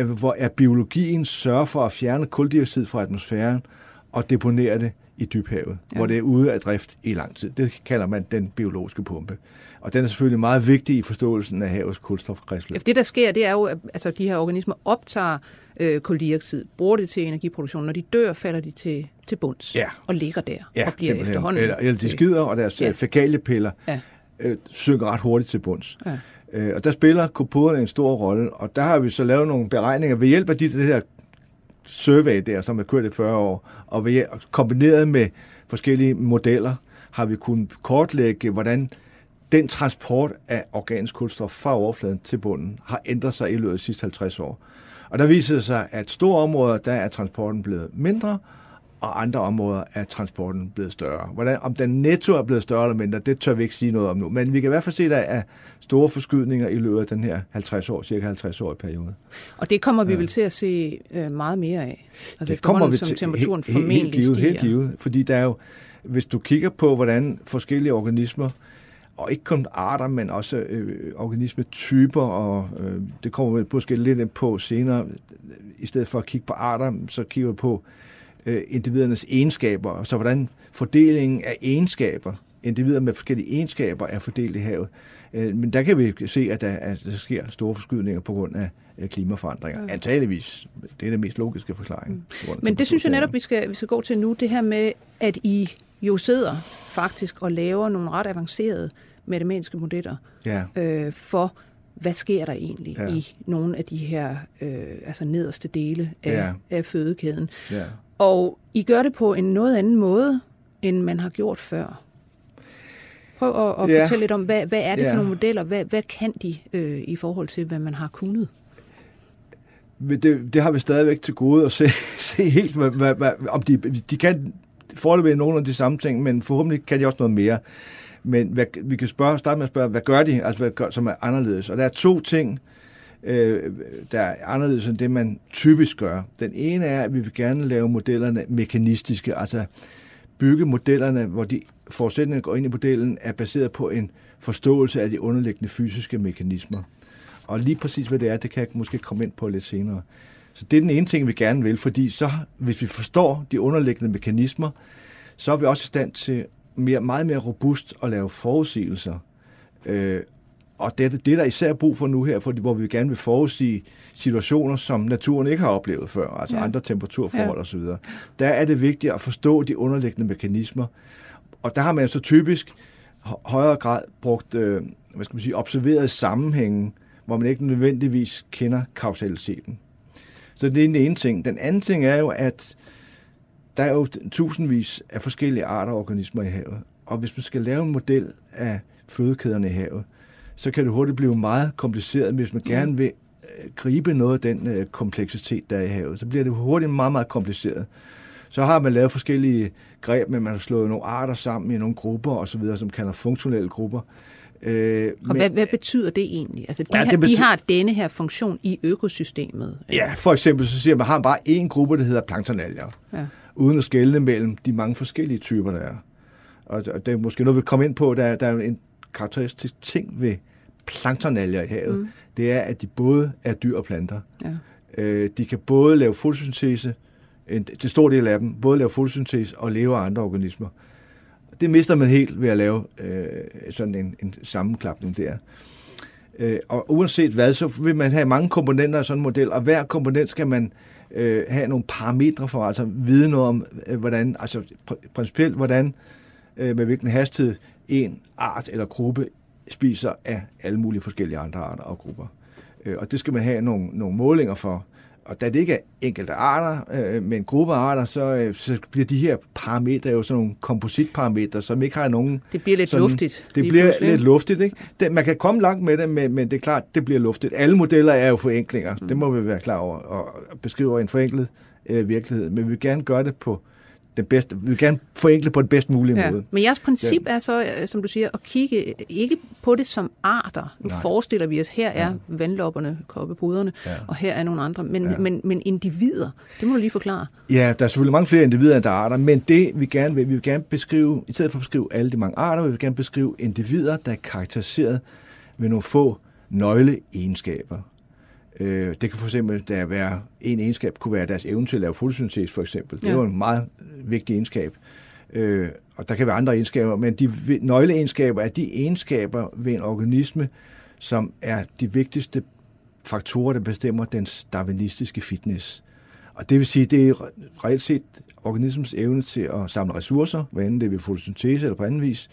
hvor er biologien sørger for at fjerne kuldioxid fra atmosfæren, og deponere det i dybhavet, ja. hvor det er ude af drift i lang tid. Det kalder man den biologiske pumpe. Og den er selvfølgelig meget vigtig i forståelsen af havets kulstofkredsløb. Ja, det, der sker, det er jo, at altså, de her organismer optager øh, koldioxid, bruger det til energiproduktion. Når de dør, falder de til, til bunds ja. og ligger der ja, og bliver efterhånden... Eller, eller de skider, og deres ja. Øh, fækaliepiller ja. øh, synker ret hurtigt til bunds. Ja. Øh, og der spiller kopoderne en stor rolle, og der har vi så lavet nogle beregninger ved hjælp af de, det her survey der, som har kørt i 40 år, og ved, kombineret med forskellige modeller, har vi kunnet kortlægge, hvordan den transport af organisk kulstof fra overfladen til bunden har ændret sig i løbet af de sidste 50 år. Og der viser det sig, at store områder, der er transporten blevet mindre, og andre områder er transporten blevet større. Hvordan, om den netto er blevet større eller mindre, det tør vi ikke sige noget om nu. Men vi kan i hvert fald se, at der er store forskydninger i løbet af den her 50 år, cirka 50 år periode. Og det kommer vi ja. vel til at se øh, meget mere af? Altså det kommer vi til, temperaturen helt, formentlig helt givet, Helt givet, fordi der er jo, hvis du kigger på, hvordan forskellige organismer og ikke kun arter, men også øh, organismetyper, og øh, det kommer vi måske lidt på senere. I stedet for at kigge på arter, så kigger vi på øh, individernes egenskaber, så hvordan fordelingen af egenskaber, individer med forskellige egenskaber, er fordelt i havet. Øh, men der kan vi se, at der, at der sker store forskydninger på grund af klimaforandringer. Ja. Antageligvis. Det er den mest logiske forklaring. Mm. Men det synes jeg netop, vi skal, vi skal gå til nu, det her med, at I jo sidder faktisk og laver nogle ret avancerede matematiske modeller ja. øh, for hvad sker der egentlig ja. i nogle af de her øh, altså nederste dele af, ja. af fødekæden. Ja. Og I gør det på en noget anden måde, end man har gjort før. Prøv at, at ja. fortælle lidt om, hvad, hvad er det ja. for nogle modeller? Hvad, hvad kan de øh, i forhold til, hvad man har kunnet? Det, det har vi stadigvæk til gode at se, *laughs* se helt, hvad, hvad, hvad, om de, de kan foreløbig nogle af de samme ting, men forhåbentlig kan de også noget mere. Men hvad, vi kan spørge, starte med at spørge, hvad gør de, altså, hvad gør, som er anderledes? Og der er to ting, øh, øh, der er anderledes end det, man typisk gør. Den ene er, at vi vil gerne lave modellerne mekanistiske, altså bygge modellerne, hvor de forudsætninger, der går ind i modellen, er baseret på en forståelse af de underliggende fysiske mekanismer. Og lige præcis hvad det er, det kan jeg måske komme ind på lidt senere. Så det er den ene ting, vi gerne vil, fordi så, hvis vi forstår de underliggende mekanismer, så er vi også i stand til mere, meget mere robust at lave forudsigelser. Øh, og det, det er der især brug for nu her, fordi, hvor vi gerne vil forudsige situationer, som naturen ikke har oplevet før, altså ja. andre temperaturforhold ja. osv. Der er det vigtigt at forstå de underliggende mekanismer. Og der har man så typisk højere grad brugt, øh, hvad skal man sige, observeret sammenhængen, hvor man ikke nødvendigvis kender kausaliteten. Så det er den ene ting. Den anden ting er jo, at der er jo tusindvis af forskellige arter af organismer i havet. Og hvis man skal lave en model af fødekæderne i havet, så kan det hurtigt blive meget kompliceret, hvis man gerne vil øh, gribe noget af den øh, kompleksitet, der er i havet. Så bliver det hurtigt meget, meget kompliceret. Så har man lavet forskellige greb, men man har slået nogle arter sammen i nogle grupper osv., som kalder funktionelle grupper. Øh, og men, hvad, hvad betyder det egentlig? Altså, de, ja, det betyder, de har denne her funktion i økosystemet. Ja, for eksempel så siger man, at man har bare én gruppe, der hedder planktonalger, ja. uden at skelne mellem de mange forskellige typer, der er. Og, og det er måske noget, vi kommer ind på, der, der er en karakteristisk ting ved planktonalger i havet, mm. det er, at de både er dyr og planter. Ja. Øh, de kan både lave fotosyntese, en, til stor del af dem, både lave fotosyntese og leve af andre organismer. Det mister man helt ved at lave øh, sådan en, en sammenklapning der. Øh, og uanset hvad, så vil man have mange komponenter i sådan en model, og hver komponent skal man øh, have nogle parametre for, altså vide noget om, øh, hvordan, altså pr- principielt, hvordan, øh, med hvilken hastighed en art eller gruppe spiser af alle mulige forskellige andre arter og grupper. Øh, og det skal man have nogle, nogle målinger for. Og da det ikke er enkelte arter, øh, men gruppe arter, så, øh, så bliver de her parametre jo sådan nogle kompositparametre, som ikke har nogen... Det bliver lidt sådan, luftigt. Det bliver pludselig. lidt luftigt, ikke? Det, man kan komme langt med det, men, men det er klart, det bliver luftigt. Alle modeller er jo forenklinger. Mm. Det må vi være klar over og beskrive en forenklet øh, virkelighed. Men vi vil gerne gøre det på den bedste, vi vil gerne forenkle på den bedst mulige ja. måde. Men jeres princip ja. er så, øh, som du siger, at kigge ikke på det som arter. Nu Nej. forestiller vi os, her er ja. vandlopperne, koppepuderne, ja. og her er nogle andre, men, ja. men, men individer, det må du lige forklare. Ja, der er selvfølgelig mange flere individer, end der er arter, men det vi gerne vil, vi vil gerne beskrive, i stedet for at beskrive alle de mange arter, vi vil gerne beskrive individer, der er karakteriseret ved nogle få nøgleegenskaber. Øh, det kan for eksempel der være en egenskab, kunne være deres evne til at lave fotosyntese for eksempel. Det er jo en meget vigtig egenskab. Øh, og der kan være andre egenskaber, men de nøgleegenskaber er de egenskaber ved en organisme, som er de vigtigste faktorer, der bestemmer dens darwinistiske fitness. Og det vil sige, det er reelt set organismens evne til at samle ressourcer, hvad enten det er ved fotosyntese eller på anden vis,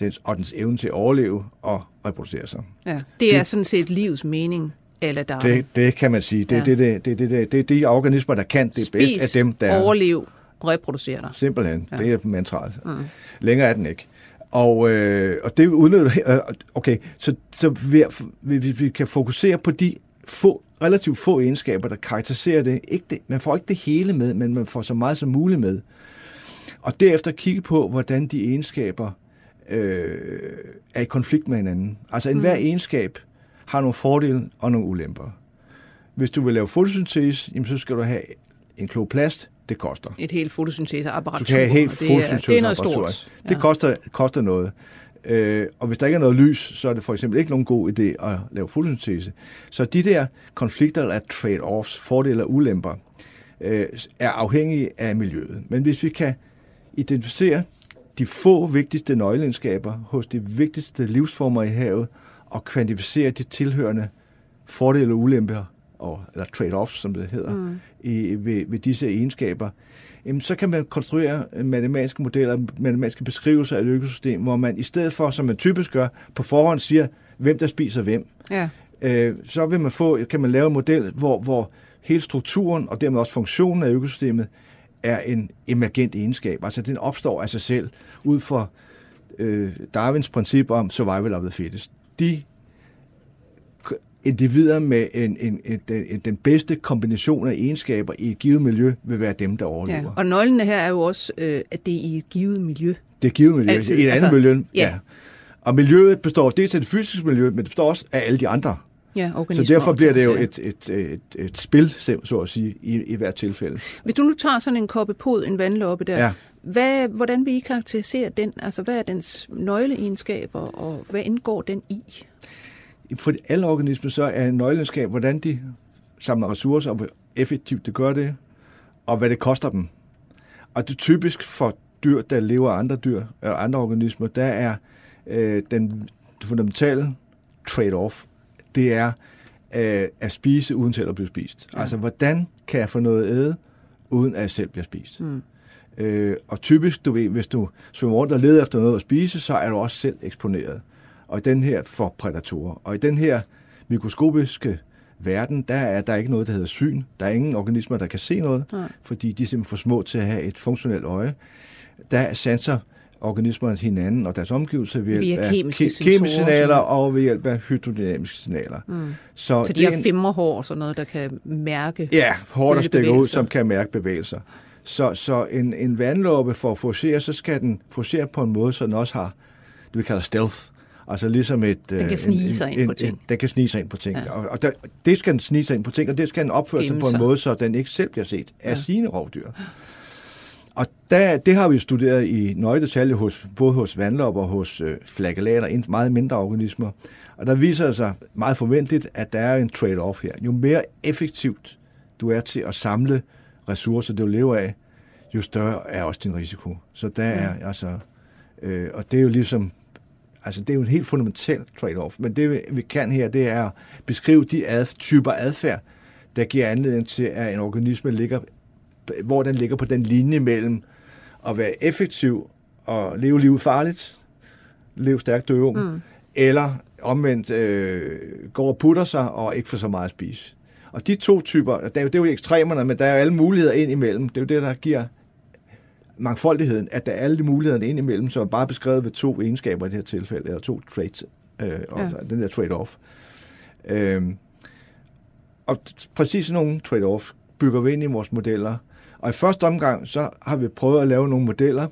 dens, og dens evne til at overleve og reproducere sig. Ja, det er det, sådan set livs mening. Eller der det, det kan man sige. Det, ja. det, det, det, det, det, det er de organismer, der kan det Spis, bedst af dem, der... overlev, reproducere dig. Simpelthen. Ja. Det er mantraet. Mm. Længere er den ikke. Og, øh, og det udnytter... Øh, okay, så, så vi, vi, vi kan fokusere på de få, relativt få egenskaber, der karakteriserer det. Ikke det. Man får ikke det hele med, men man får så meget som muligt med. Og derefter kigge på, hvordan de egenskaber øh, er i konflikt med hinanden. Altså enhver mm. egenskab har nogle fordele og nogle ulemper. Hvis du vil lave fotosyntese, jamen, så skal du have en kloplast, det koster. Et helt fotosynteseapparatur. Du kan have helt fotosynteseapparatur. Det er noget stort. Ja. Det koster, koster noget. Øh, og hvis der ikke er noget lys, så er det for eksempel ikke nogen god idé at lave fotosyntese. Så de der konflikter af trade-offs, fordele og ulemper, øh, er afhængige af miljøet. Men hvis vi kan identificere de få vigtigste nøgleegenskaber hos de vigtigste livsformer i havet, og kvantificere de tilhørende fordele og ulemper, og, eller trade-offs, som det hedder, mm. i, ved, ved disse egenskaber, jamen, så kan man konstruere matematiske modeller, matematiske beskrivelser af et økosystem, hvor man i stedet for, som man typisk gør, på forhånd siger, hvem der spiser hvem, ja. øh, så vil man få, kan man lave en model, hvor, hvor hele strukturen, og dermed også funktionen af økosystemet, er en emergent egenskab. Altså den opstår af sig selv, ud fra øh, Darwins princip om survival of the fittest de individer med en, en, en, en, den bedste kombination af egenskaber i et givet miljø vil være dem, der overlever. Ja, og nøglen her er jo også, øh, at det er i et givet miljø. Det er et givet miljø. Altid. I et andet altså, miljø, ja. ja. Og miljøet består dels af det fysiske miljø, men det består også af alle de andre Ja, Så derfor bliver det jo et, et, et, et spil, så at sige, i, i hvert tilfælde. Hvis du nu tager sådan en koppe pod, en vandloppe der, Ja. Hvad, hvordan vil I karakterisere den? Altså, hvad er dens nøgleegenskaber, og hvad indgår den i? For alle organismer så er en nøglegenskab, hvordan de samler ressourcer, og hvor effektivt det gør det, og hvad det koster dem. Og det er typisk for dyr, der lever af andre dyr, eller andre organismer, der er øh, den fundamentale trade-off, det er øh, at spise uden selv at blive spist. Ja. Altså, hvordan kan jeg få noget at æde, uden at jeg selv bliver spist? Mm. Øh, og typisk, du ved, hvis du svømmer rundt og leder efter noget at spise, så er du også selv eksponeret. Og i den her for prædatorer. Og i den her mikroskopiske verden, der er der ikke noget, der hedder syn. Der er ingen organismer, der kan se noget, Nej. fordi de er simpelthen for små til at have et funktionelt øje. Der sanser organismerne hinanden og deres omgivelser ved hjælp af kemiske ke- kemiske signaler og ved hjælp af hydrodynamiske signaler. Mm. Så, Så de har en- femmerhår og sådan noget, der kan mærke. Ja, hårdt der stikker ud, som kan mærke bevægelser. Så, så en, en vandlåbe for at forcere, så skal den forcere på en måde, så den også har, det vi kalder stealth. Altså ligesom et... Den kan snige sig ind på ting. Den kan snige sig ind på ting. Ja. Og, og der, det skal den snige sig ind på ting, og det skal den opføre sig på en sig. måde, så den ikke selv bliver set af Ja. sine rovdyr. Og der, det har vi studeret i nøje detalje hos, både hos vandlopper og hos øh, flagellater, en- meget mindre organismer. Og der viser det sig meget forventeligt, at der er en trade-off her. Jo mere effektivt du er til at samle ressourcer, du lever af, jo større er også din risiko. Så der er altså... Øh, og det er jo ligesom... Altså, det er jo en helt fundamental trade-off. Men det, vi- kan her, det er at beskrive de ad, typer adfærd, der giver anledning til, at en organisme ligger, hvor den ligger på den linje mellem at være effektiv og leve livet farligt, leve stærkt dø ung, mm. eller omvendt øh, går og putter sig og ikke får så meget at spise. Og de to typer, det er jo, det er jo ekstremerne, men der er jo alle muligheder ind imellem. Det er jo det, der giver mangfoldigheden, at der er alle de muligheder ind imellem, som er bare beskrevet ved to egenskaber i det her tilfælde, eller to traits, øh, og Ja. den der trade-off. Øhm, og præcis sådan nogle trade-off bygger vi ind i vores modeller. Og i første omgang, så har vi prøvet at lave nogle modeller,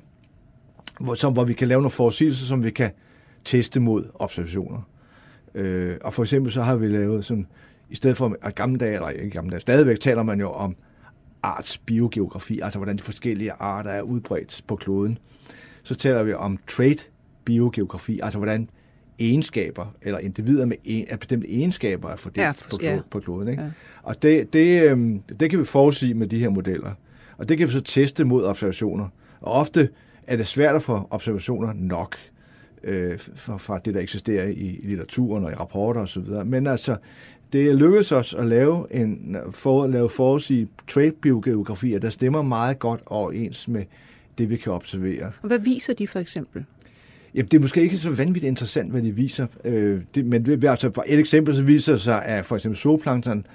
hvor, som, hvor vi kan lave nogle forudsigelser, som vi kan teste mod observationer. Øh, og for eksempel så har vi lavet sådan, i stedet for at gamle dage, eller ikke gamle dage, stadigvæk taler man jo om arts biogeografi, altså hvordan de forskellige arter er udbredt på kloden. Så taler vi om trait biogeografi, altså hvordan egenskaber, eller individer med en, af bestemte egenskaber er fordelt Ja, ja, på, ja. kloden, på kloden. Ikke? Ja. Ja. Og det, det, øhm, det kan vi forudsige med de her modeller. Og det kan vi så teste mod observationer. Og ofte er det svært at få observationer nok øh, fra, fra det, der eksisterer i, i litteraturen og i rapporter osv. Men altså, det lykkedes os at lave en for, lave forudsige trade-biogeografier, der stemmer meget godt overens med det, vi kan observere. Og hvad viser de for eksempel? Jamen, det er måske ikke så vanvittigt interessant, hvad de viser. Øh, det, men det, altså, for et eksempel så viser det sig, at for eksempel zooplankton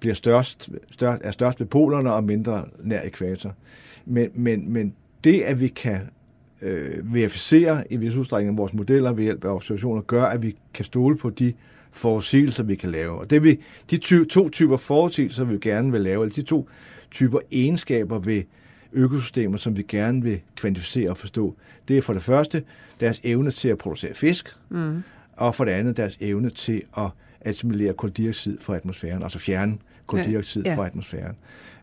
bliver størst, størst, er størst ved polerne og mindre nær ekvator. Men, men, men det, at vi kan øh, verificere i vis udstrækning vores modeller ved hjælp af observationer, gør, at vi kan stole på de forudsigelser, vi kan lave. Og det vi, de ty, to typer forudsigelser, vi gerne vil lave, eller de to typer egenskaber ved økosystemer, som vi gerne vil kvantificere og forstå, det er for det første deres evne til at producere fisk, Mm. og for det andet deres evne til at assimilere koldioxid fra atmosfæren, altså fjerne koldioxid Ja, ja, fra atmosfæren.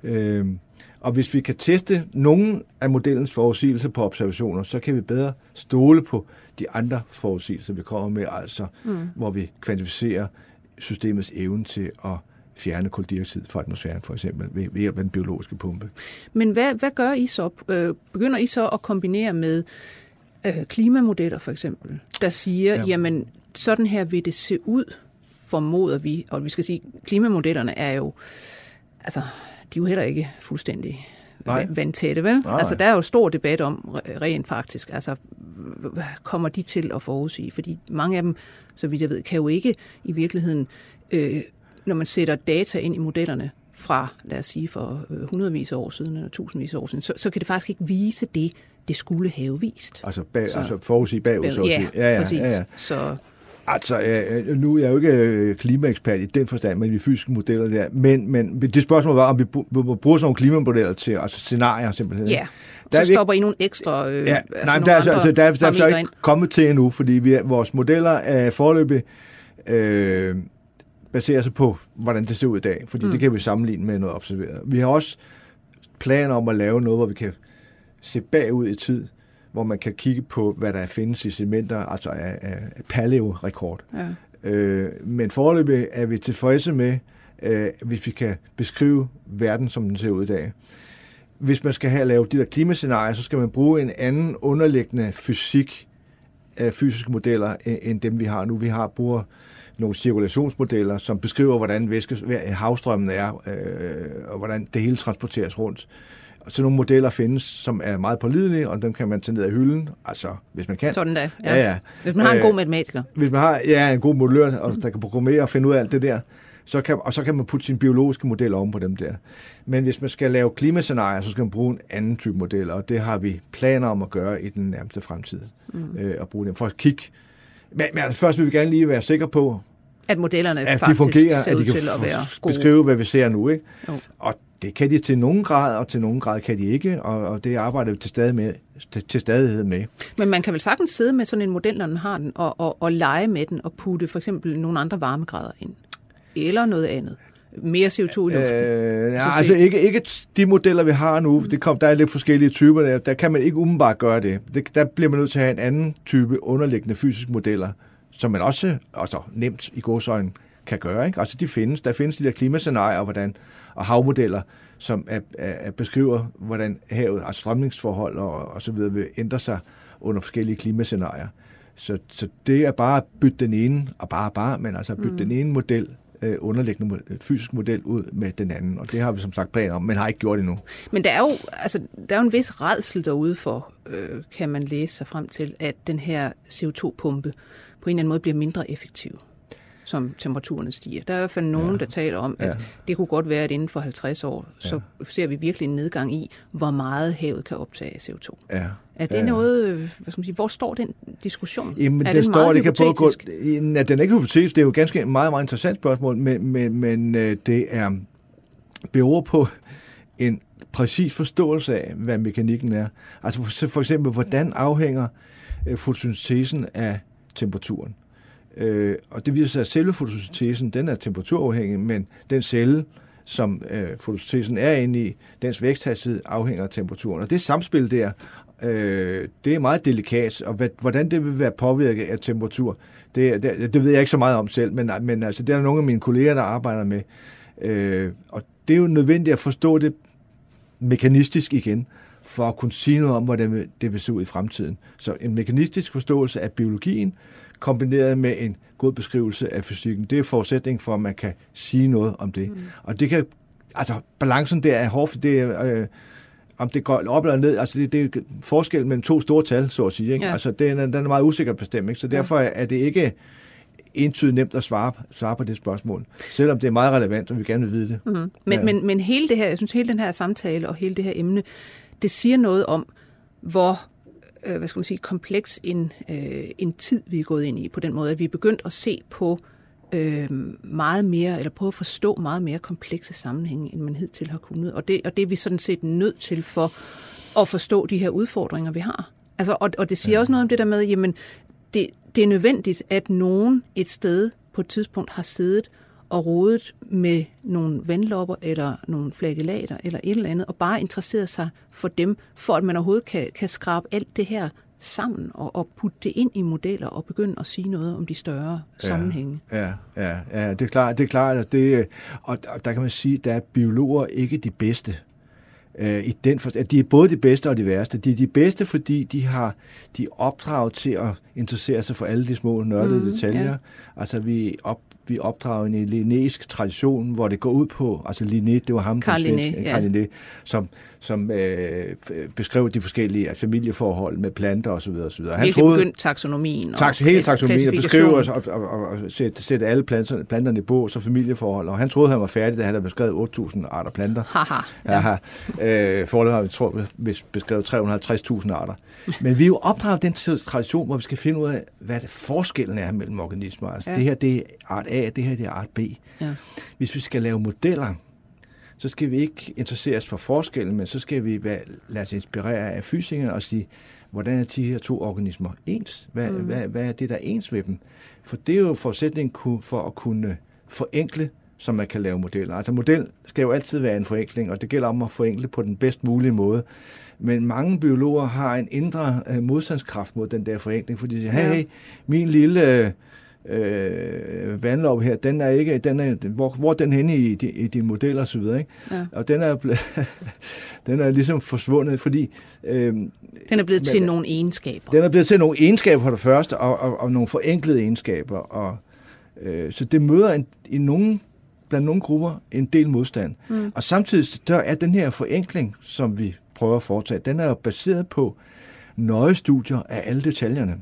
Øhm, og hvis vi kan teste nogle af modellens forudsigelser på observationer, så kan vi bedre stole på de andre forudsigelser, vi kommer med, altså mm. hvor vi kvantificerer systemets evne til at fjerne koldioxid fra atmosfæren, for eksempel, ved, ved hjælp af den biologiske pumpe. Men hvad, hvad gør I så? Øh, begynder I så at kombinere med øh, klimamodeller for eksempel, der siger, ja. Ja. jamen sådan her vil det se ud, formoder vi, og vi skal sige, klimamodellerne er jo, altså, de er jo heller ikke fuldstændig Nej. va- vandtætte, vel? Nej. Altså, der er jo stor debat om re- rent faktisk, altså, hvad kommer de til at forudsige? Fordi mange af dem, så vidt jeg ved, kan jo ikke i virkeligheden, øh, når man sætter data ind i modellerne fra, lad os sige, for øh, hundredvis af år siden, eller tusindvis af år siden, så, så kan det faktisk ikke vise det, det skulle have vist. Altså, bag, Så- altså forudsige bagud, så at ja, sige. Ja, ja, præcis. ja, ja. Så Altså, øh, nu er jeg jo ikke øh, klimaekspert i den forstand, men de fysiske modeller der. Men, men det spørgsmål var, om vi bruger sådan nogle klimamodeller til, altså scenarier simpelthen. ja, Der er så vi- stopper I nogle ekstra øh, Ja, altså nej, nogle der er, altså, der, er, der er så ikke kommet til endnu, fordi vi, vores modeller er forløbig øh, baserer sig på, hvordan det ser ud i dag, fordi mm. det kan vi sammenligne med noget observeret. Vi har også planer om at lave noget, hvor vi kan se bagud i tid, hvor man kan kigge på, hvad der findes i cementer, altså af, af paleo-rekord. Ja. Øh, men foreløbig er vi tilfredse med, øh, hvis vi kan beskrive verden, som den ser ud i dag. Hvis man skal have lavet de der klimascenarier, så skal man bruge en anden underliggende fysik af fysiske modeller, end dem vi har nu. Vi har bruger nogle cirkulationsmodeller, som beskriver, hvordan væske, havstrømmen er, øh, og hvordan det hele transporteres rundt. Så nogle modeller findes, som er meget pålidelige, og dem kan man tage ned af hylden, altså hvis man kan. Sådan da, ja. ja, ja. Hvis man har en god matematiker. Hvis man har ja, en god modellør, og der kan programmere og finde ud af alt det der, så kan, og så kan man putte sin biologiske model oven på dem der. Men hvis man skal lave klimascenarier, så skal man bruge en anden type model, og det har vi planer om at gøre i den nærmeste fremtid. Mm. Øh, at bruge dem for at kigge. Men, men altså, først vil vi gerne lige være sikre på, at modellerne at faktisk de fungerer, ser at de kan til at være gode. beskrive, hvad vi ser nu. Ikke? Jo. Og det kan de til nogen grad, og til nogen grad kan de ikke, og, og det arbejder vi til, stadig med, til, til stadighed med. Men man kan vel sagtens sidde med sådan en model, når den har den, og, og, og lege med den, og putte for eksempel nogle andre varmegrader ind. Eller noget andet. Mere CO2 i luften. Øh, ja, altså ikke, ikke de modeller, vi har nu. Det kom, der er lidt forskellige typer. Der, der kan man ikke umiddelbart gøre det. det. Der bliver man nødt til at have en anden type underliggende fysiske modeller, som man også altså, nemt i godsøjne kan gøre. Ikke? Altså de findes. Der findes de der klimascenarier hvordan, og havmodeller, som er, er, er beskriver, hvordan havet, altså strømningsforhold og, og så videre vil ændre sig under forskellige klimascenarier. Så, så det er bare at bytte den ene, og bare bare, men altså at bytte mm. den ene model, øh, underliggende fysisk model ud med den anden. Og det har vi som sagt planer om, men har ikke gjort endnu. Men der er jo, altså, der er jo en vis redsel derude for, øh, kan man læse sig frem til, at den her CO2-pumpe på en eller anden måde bliver mindre effektiv som temperaturerne stiger. Der er i hvert fald nogen, ja. der taler om, at Ja. ja. det kunne godt være, at inden for 50 år, så ser vi virkelig en nedgang i, hvor meget havet kan optage af CO2. Ja. Er det Ja. noget, hvad skal man sige, hvor står den diskussion? Jamen, er det står, meget det kan både gå... Ja, den er ikke hypotetisk, det er jo ganske et meget, meget interessant spørgsmål, men, men, men øh, det er beror på en præcis forståelse af, hvad mekanikken er. Altså for, for eksempel, hvordan afhænger øh, fotosyntesen af temperaturen? Øh, og det viser sig, at selve fotosyntesen, den er temperaturafhængig, men den celle, som øh, fotosyntesen er inde i, dens væksthastighed afhænger af temperaturen. Og det samspil der, øh, det er meget delikat, og hvad, hvordan det vil være påvirket af temperatur, det, det, det ved jeg ikke så meget om selv, men, men altså, det er der nogle af mine kolleger, der arbejder med. Øh, og det er jo nødvendigt at forstå det mekanistisk igen, for at kunne sige noget om, hvordan det- det vil se ud i fremtiden. Så en mekanistisk forståelse af biologien, kombineret med en god beskrivelse af fysikken, det er forudsætning for, at man kan sige noget om det. Mm. Og det kan, altså balancen der er hård, det er, øh, om det går op eller ned, altså det, det er forskel mellem to store tal, så at sige. Ikke? Ja. Altså den er, den er meget usikker bestemt, ikke? så derfor er det ikke entydigt nemt at svare, svare på det spørgsmål, selvom det er meget relevant, og vi gerne vil vide det. Mm. Men, ja. men, men hele det her, jeg synes, hele den her samtale og hele det her emne, det siger noget om, hvor øh, hvad skal man sige, kompleks en, øh, en tid, vi er gået ind i, på den måde, at vi er begyndt at se på øh, meget mere, eller prøve at forstå meget mere komplekse sammenhænge, end man hidtil har kunnet. Og det, og det er vi sådan set nødt til for at forstå de her udfordringer, vi har. Altså, og, og det siger ja. også noget om det der med, jamen, det, det er nødvendigt, at nogen et sted på et tidspunkt har siddet og rodet med nogle vandlopper eller nogle flagellater eller et eller andet, og bare interesseret sig for dem, for at man overhovedet kan, kan skrabe alt det her sammen og, og putte det ind i modeller og begynde at sige noget om de større sammenhænge. Ja, ja, ja, det er klart, det er klart, at det, og, der kan man sige, at der er biologer ikke de bedste. Øh, i den for, at de er både de bedste og de værste. De er de bedste, fordi de har de opdraget til at interessere sig for alle de små nørdede mm, detaljer. ja. Altså vi op, vi er opdraget i en linnæisk tradition, hvor det går ud på, altså Linné, det var ham, Carl den Linné, svenske- ja. Carl Linné, som, som øh, beskrev de forskellige familieforhold med planter osv. osv. Han Virkelig begyndt taksonomien og Tak, hele taksonomien og beskrive og, og, og, og sætte, sætte alle planterne, planterne på, så familieforhold. Og han troede, han var færdig, da han havde beskrevet 8.000 arter planter. Haha. Ja. Øh, Forholdet har vi tror, beskrevet 350.000 arter. Men vi er jo opdraget i den tradition, hvor vi skal finde ud af, hvad det forskellen er mellem organismer. Altså, ja. Det her det er art A, det her det er art B. Ja. Hvis vi skal lave modeller, så skal vi ikke interessere os for forskellen, men så skal vi være, lade os inspirere af fysikerne og sige, hvordan er de her to organismer ens? Hvad, mm. hvad, hvad er det, der er ens ved dem? For det er jo forudsætningen for at kunne forenkle, så man kan lave modeller. Altså model skal jo altid være en forenkling, og det gælder om at forenkle på den bedst mulige måde. Men mange biologer har en indre øh, modstandskraft mod den der forenkling, fordi de siger, hey, hey min lille øh, vandlov her, den er ikke, den er, hvor, hvor den henne i, i dine modeller og så videre, ikke? Ja. Og den er, *laughs* den er ligesom forsvundet, fordi... Øh, den er blevet men, til nogle egenskaber. Den er blevet til nogle egenskaber for det første, og, og, og nogle forenklede egenskaber, og øh, så det møder en, i nogle blandt nogle grupper en del modstand. Mm. Og samtidig der er den her forenkling, som vi prøver at foretage, den er jo baseret på nøje studier af alle detaljerne.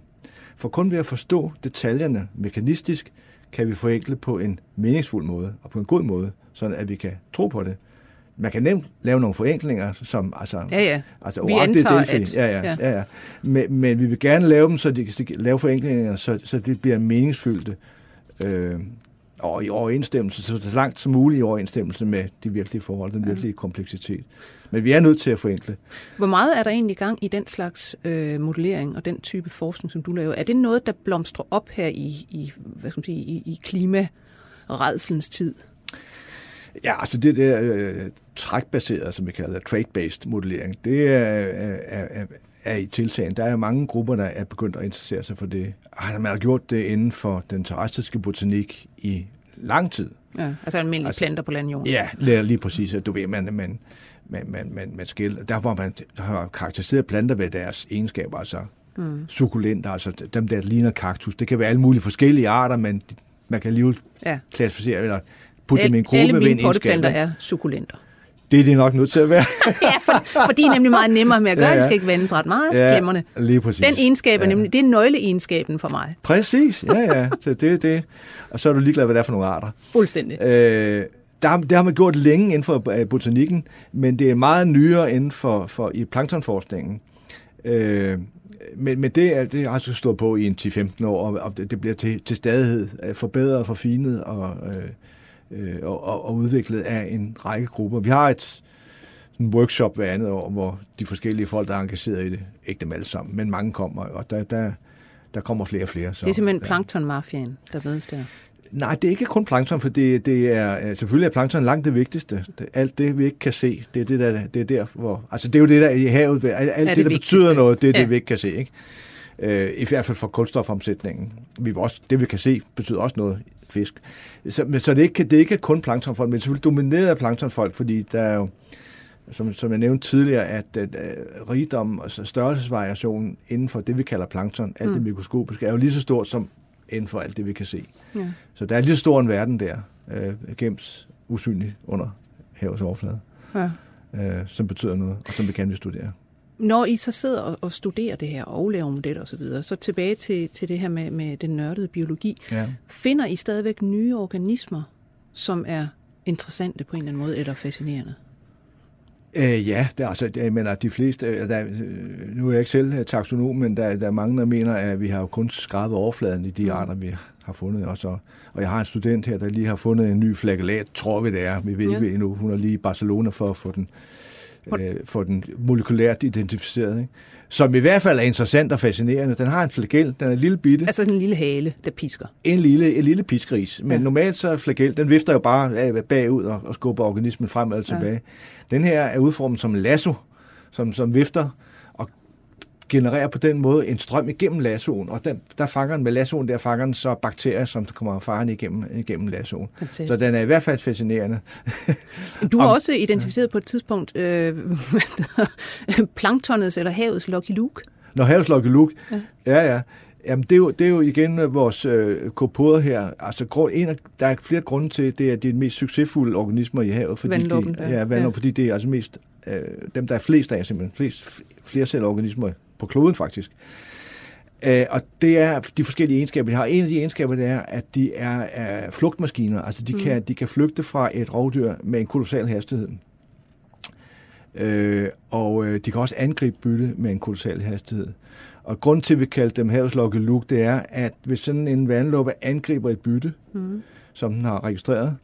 For kun ved at forstå detaljerne mekanistisk, kan vi forenkle på en meningsfuld måde og på en god måde, så at vi kan tro på det. Man kan nemt lave nogle forenklinger, som altså... Ja, ja. Altså, vi antager, at... Ja, ja, ja. ja, ja. Men, men vi vil gerne lave dem, så de kan lave forenklinger, så, så det bliver meningsfyldte. Øh, og i overensstemmelse, så langt som muligt i overensstemmelse med de virkelige forhold, den virkelige kompleksitet. Men vi er nødt til at forenkle. Hvor meget er der egentlig gang i den slags øh, modellering og den type forskning, som du laver? Er det noget, der blomstrer op her i, i, hvad skal man sige, i, i klimaredselens tid? Ja, altså det der øh, trækbaseret, som vi kalder trade-based modellering, det er, er, er, er i tiltagen. Der er mange grupper, der er begyndt at interessere sig for det. Man har gjort det inden for den terrestriske botanik i lang tid. Ja, altså almindelige altså, planter på landjorden. Ja, lige præcis. Du ved, man, man, man, man, man, man skil, der hvor man har karakteriseret planter ved deres egenskaber, altså mm. sukulenter, altså dem der ligner kaktus. Det kan være alle mulige forskellige arter, men man kan alligevel ja. klassificere eller putte dem i en gruppe med en egenskab. Alle mine er sukulenter. Det er det nok nødt til at være. *laughs* ja, for, for de er nemlig meget nemmere med at gøre. Ja, ja. Det skal ikke vendes ret meget. Ja, glemmerne. lige præcis. Den egenskab er nemlig, det er nøgleegenskaben for mig. Præcis, ja, ja. Så det er det. Og så er du ligeglad, hvad det er for nogle arter. Fuldstændig. Øh, der, det har man gjort længe inden for øh, botanikken, men det er meget nyere inden for, for i planktonforskningen. Øh, men, men det, er, det har altså stået på i en 10-15 år, og det, det bliver til, til stadighed øh, forbedret og forfinet og, øh, og, og, og udviklet af en række grupper. Vi har et en workshop hver andet år, hvor de forskellige folk, der er engageret i det, ikke dem alle sammen, men mange kommer, og der, der, der kommer flere og flere. Så, det er simpelthen planktonmafiaen, der ved der. Nej, det er ikke kun plankton, for det, det er, selvfølgelig er plankton langt det vigtigste. Det, alt det, vi ikke kan se, det er det, der, det er der, hvor, altså det er jo det der i havet, alt, alt det, det, der vigtigste. betyder noget, det er ja. det, vi ikke kan se, ikke? Øh, I hvert fald for kulstofomsætningen. Vi også, det, vi kan se, betyder også noget fisk. Så, men, så det, er ikke, det er ikke kun planktonfolk, men selvfølgelig domineret af planktonfolk, fordi der er jo, som, som jeg nævnte tidligere, at, at, at rigdom og altså størrelsesvariationen inden for det, vi kalder plankton, alt mm. det mikroskopiske, er jo lige så stort som inden for alt det, vi kan se. Ja. Så der er lige så stor en verden der, øh, gemt usynligt under havets overflade, ja. øh, som betyder noget, og som vi kan vi studere. Når I så sidder og, og studerer det her og laver modeller osv., så, videre, så tilbage til, til det her med, med den nørdede biologi. Ja. Finder I stadigvæk nye organismer, som er interessante på en eller anden måde, eller fascinerende? Øh, ja, det er, altså, jeg mener, de fleste, øh, der, øh, nu er jeg ikke selv øh, taksonom, men der, der er mange, der mener, at vi har jo kun skrabet overfladen i de mm. arter, vi har fundet. Og, så, og jeg har en student her, der lige har fundet en ny flagellat, tror vi det er. Vi ved ja. ikke endnu. Hun er lige i Barcelona for at få den, øh, få den molekylært identificeret. Ikke? Som i hvert fald er interessant og fascinerende. Den har en flagel, den er en lille bitte. Altså en lille hale, der pisker. En lille, en lille piskris. Men ja. normalt så er flagel, den vifter jo bare bagud og, og skubber organismen frem og tilbage. Ja. Den her er udformet som en lasso, som, som vifter genererer på den måde en strøm igennem lassoen, og den, der fanger den med lassoen, der fanger den så bakterier, som kommer faren igennem, igennem lassoen. Fantastisk. Så den er i hvert fald fascinerende. Du har Om, også identificeret på et tidspunkt øh, *laughs* planktonets eller havets Lucky Luke. Når havets Lucky Luke, ja, ja. ja. Jamen, det er, jo, det er jo igen vores øh, kopoder her. Altså, grund, en af, der er flere grunde til, det er de mest succesfulde organismer i havet. Fordi vandluppen, de, ja, vandluppen, ja. fordi det er altså mest, øh, dem, der er flest af, simpelthen. Flest, flere organismer på kloden, faktisk. Øh, og det er de forskellige egenskaber, de har. En af de egenskaber, det er, at de er, er flugtmaskiner. Altså, de, mm. kan, de kan flygte fra et rovdyr med en kolossal hastighed. Øh, og øh, de kan også angribe bytte med en kolossal hastighed. Og grund til, at vi kalder dem havslokke luk, det er, at hvis sådan en vandluppe angriber et bytte, mm. som den har registreret,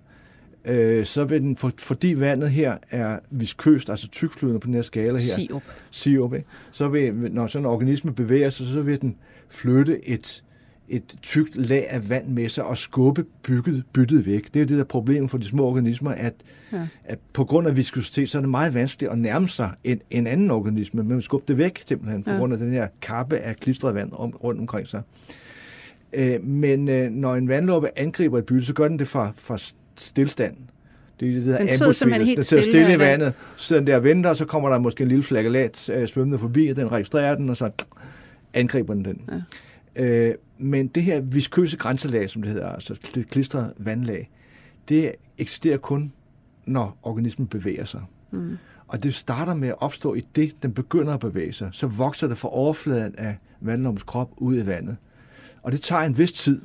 øh, så vil den, for, fordi vandet her er viskøst, altså tykflydende på den her skala her, sirup, sirup ikke? så vil, når sådan en organisme bevæger sig, så vil den flytte et, et tykt lag af vand med sig og skubbe bygget, byttet væk. Det er jo det der problem for de små organismer, at, ja. at på grund af viskositet, så er det meget vanskeligt at nærme sig en, en anden organisme, men skubbe det væk simpelthen, på ja. grund af den her kappe af klistret vand om, rundt omkring sig. Øh, men øh, når en vandlåbe angriber et bytte, så gør den det fra, fra stillstand. Det det, der den sidder simpelthen helt den sidder stille, i vandet, så den der venter, og så kommer der måske en lille flagellat øh, svømmende forbi, og den registrerer den, og så angriber den den. Ja. Øh, men det her viskøse grænselag, som det hedder, altså det klistrede vandlag, det eksisterer kun, når organismen bevæger sig. Mm. Og det starter med at opstå i det, den begynder at bevæge sig. Så vokser det fra overfladen af vandlommens krop ud i vandet. Og det tager en vis tid,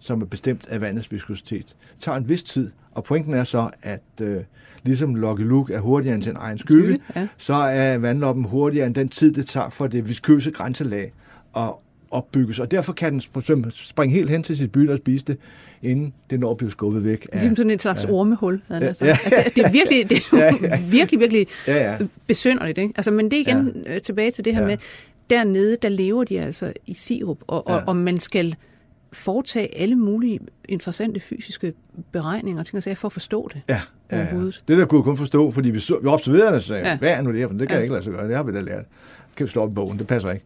som er bestemt af vandets viskositet. Det tager en vis tid, og pointen er så, at øh, ligesom Lucky Luke er hurtigere end sin egen skygge, skygge ja. så er vandloppen hurtigere end den tid, det tager for det viskøse grænselag at opbygges. Og derfor kan den springe helt hen til sit bytte og spise det, inden det når at blive skubbet væk. Af, ligesom sådan et slags ja. ormehul. Ja, altså. ja, ja, altså, det er virkelig, det er *laughs* ja, ja. virkelig, virkelig ja, ja. besynderligt. Ikke? Altså, men det er igen ja. Øh, tilbage til det her ja. med, dernede, der lever de altså i sirup, og, ja. og, og man skal foretage alle mulige interessante fysiske beregninger ting og for at forstå det. Ja, ja, ja. Det der kunne jeg kun forstå, fordi vi, så, vi observerede det sagde, ja. hvad er nu det her? For det kan ja. jeg ikke lade sig gøre. Det har vi da lært. Det kan vi slå op i bogen. Det passer ikke.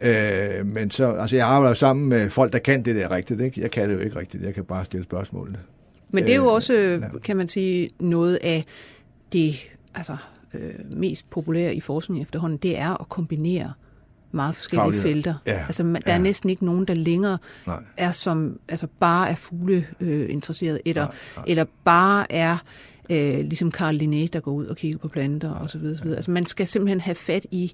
Øh, men så, altså jeg arbejder sammen med folk, der kan det der rigtigt. Ikke? Jeg kan det jo ikke rigtigt. Jeg kan bare stille spørgsmålene. Men det er jo øh, også, ja. kan man sige, noget af det altså, øh, mest populære i forskning efterhånden, det er at kombinere meget forskellige Faglighed. felter. Ja, altså, man, der ja. er næsten ikke nogen, der længere nej. er som altså bare er fugle øh, eller, nej, nej. eller bare er øh, ligesom Carl Linné, der går ud og kigger på planter nej, osv. Ja. Altså, man skal simpelthen have fat i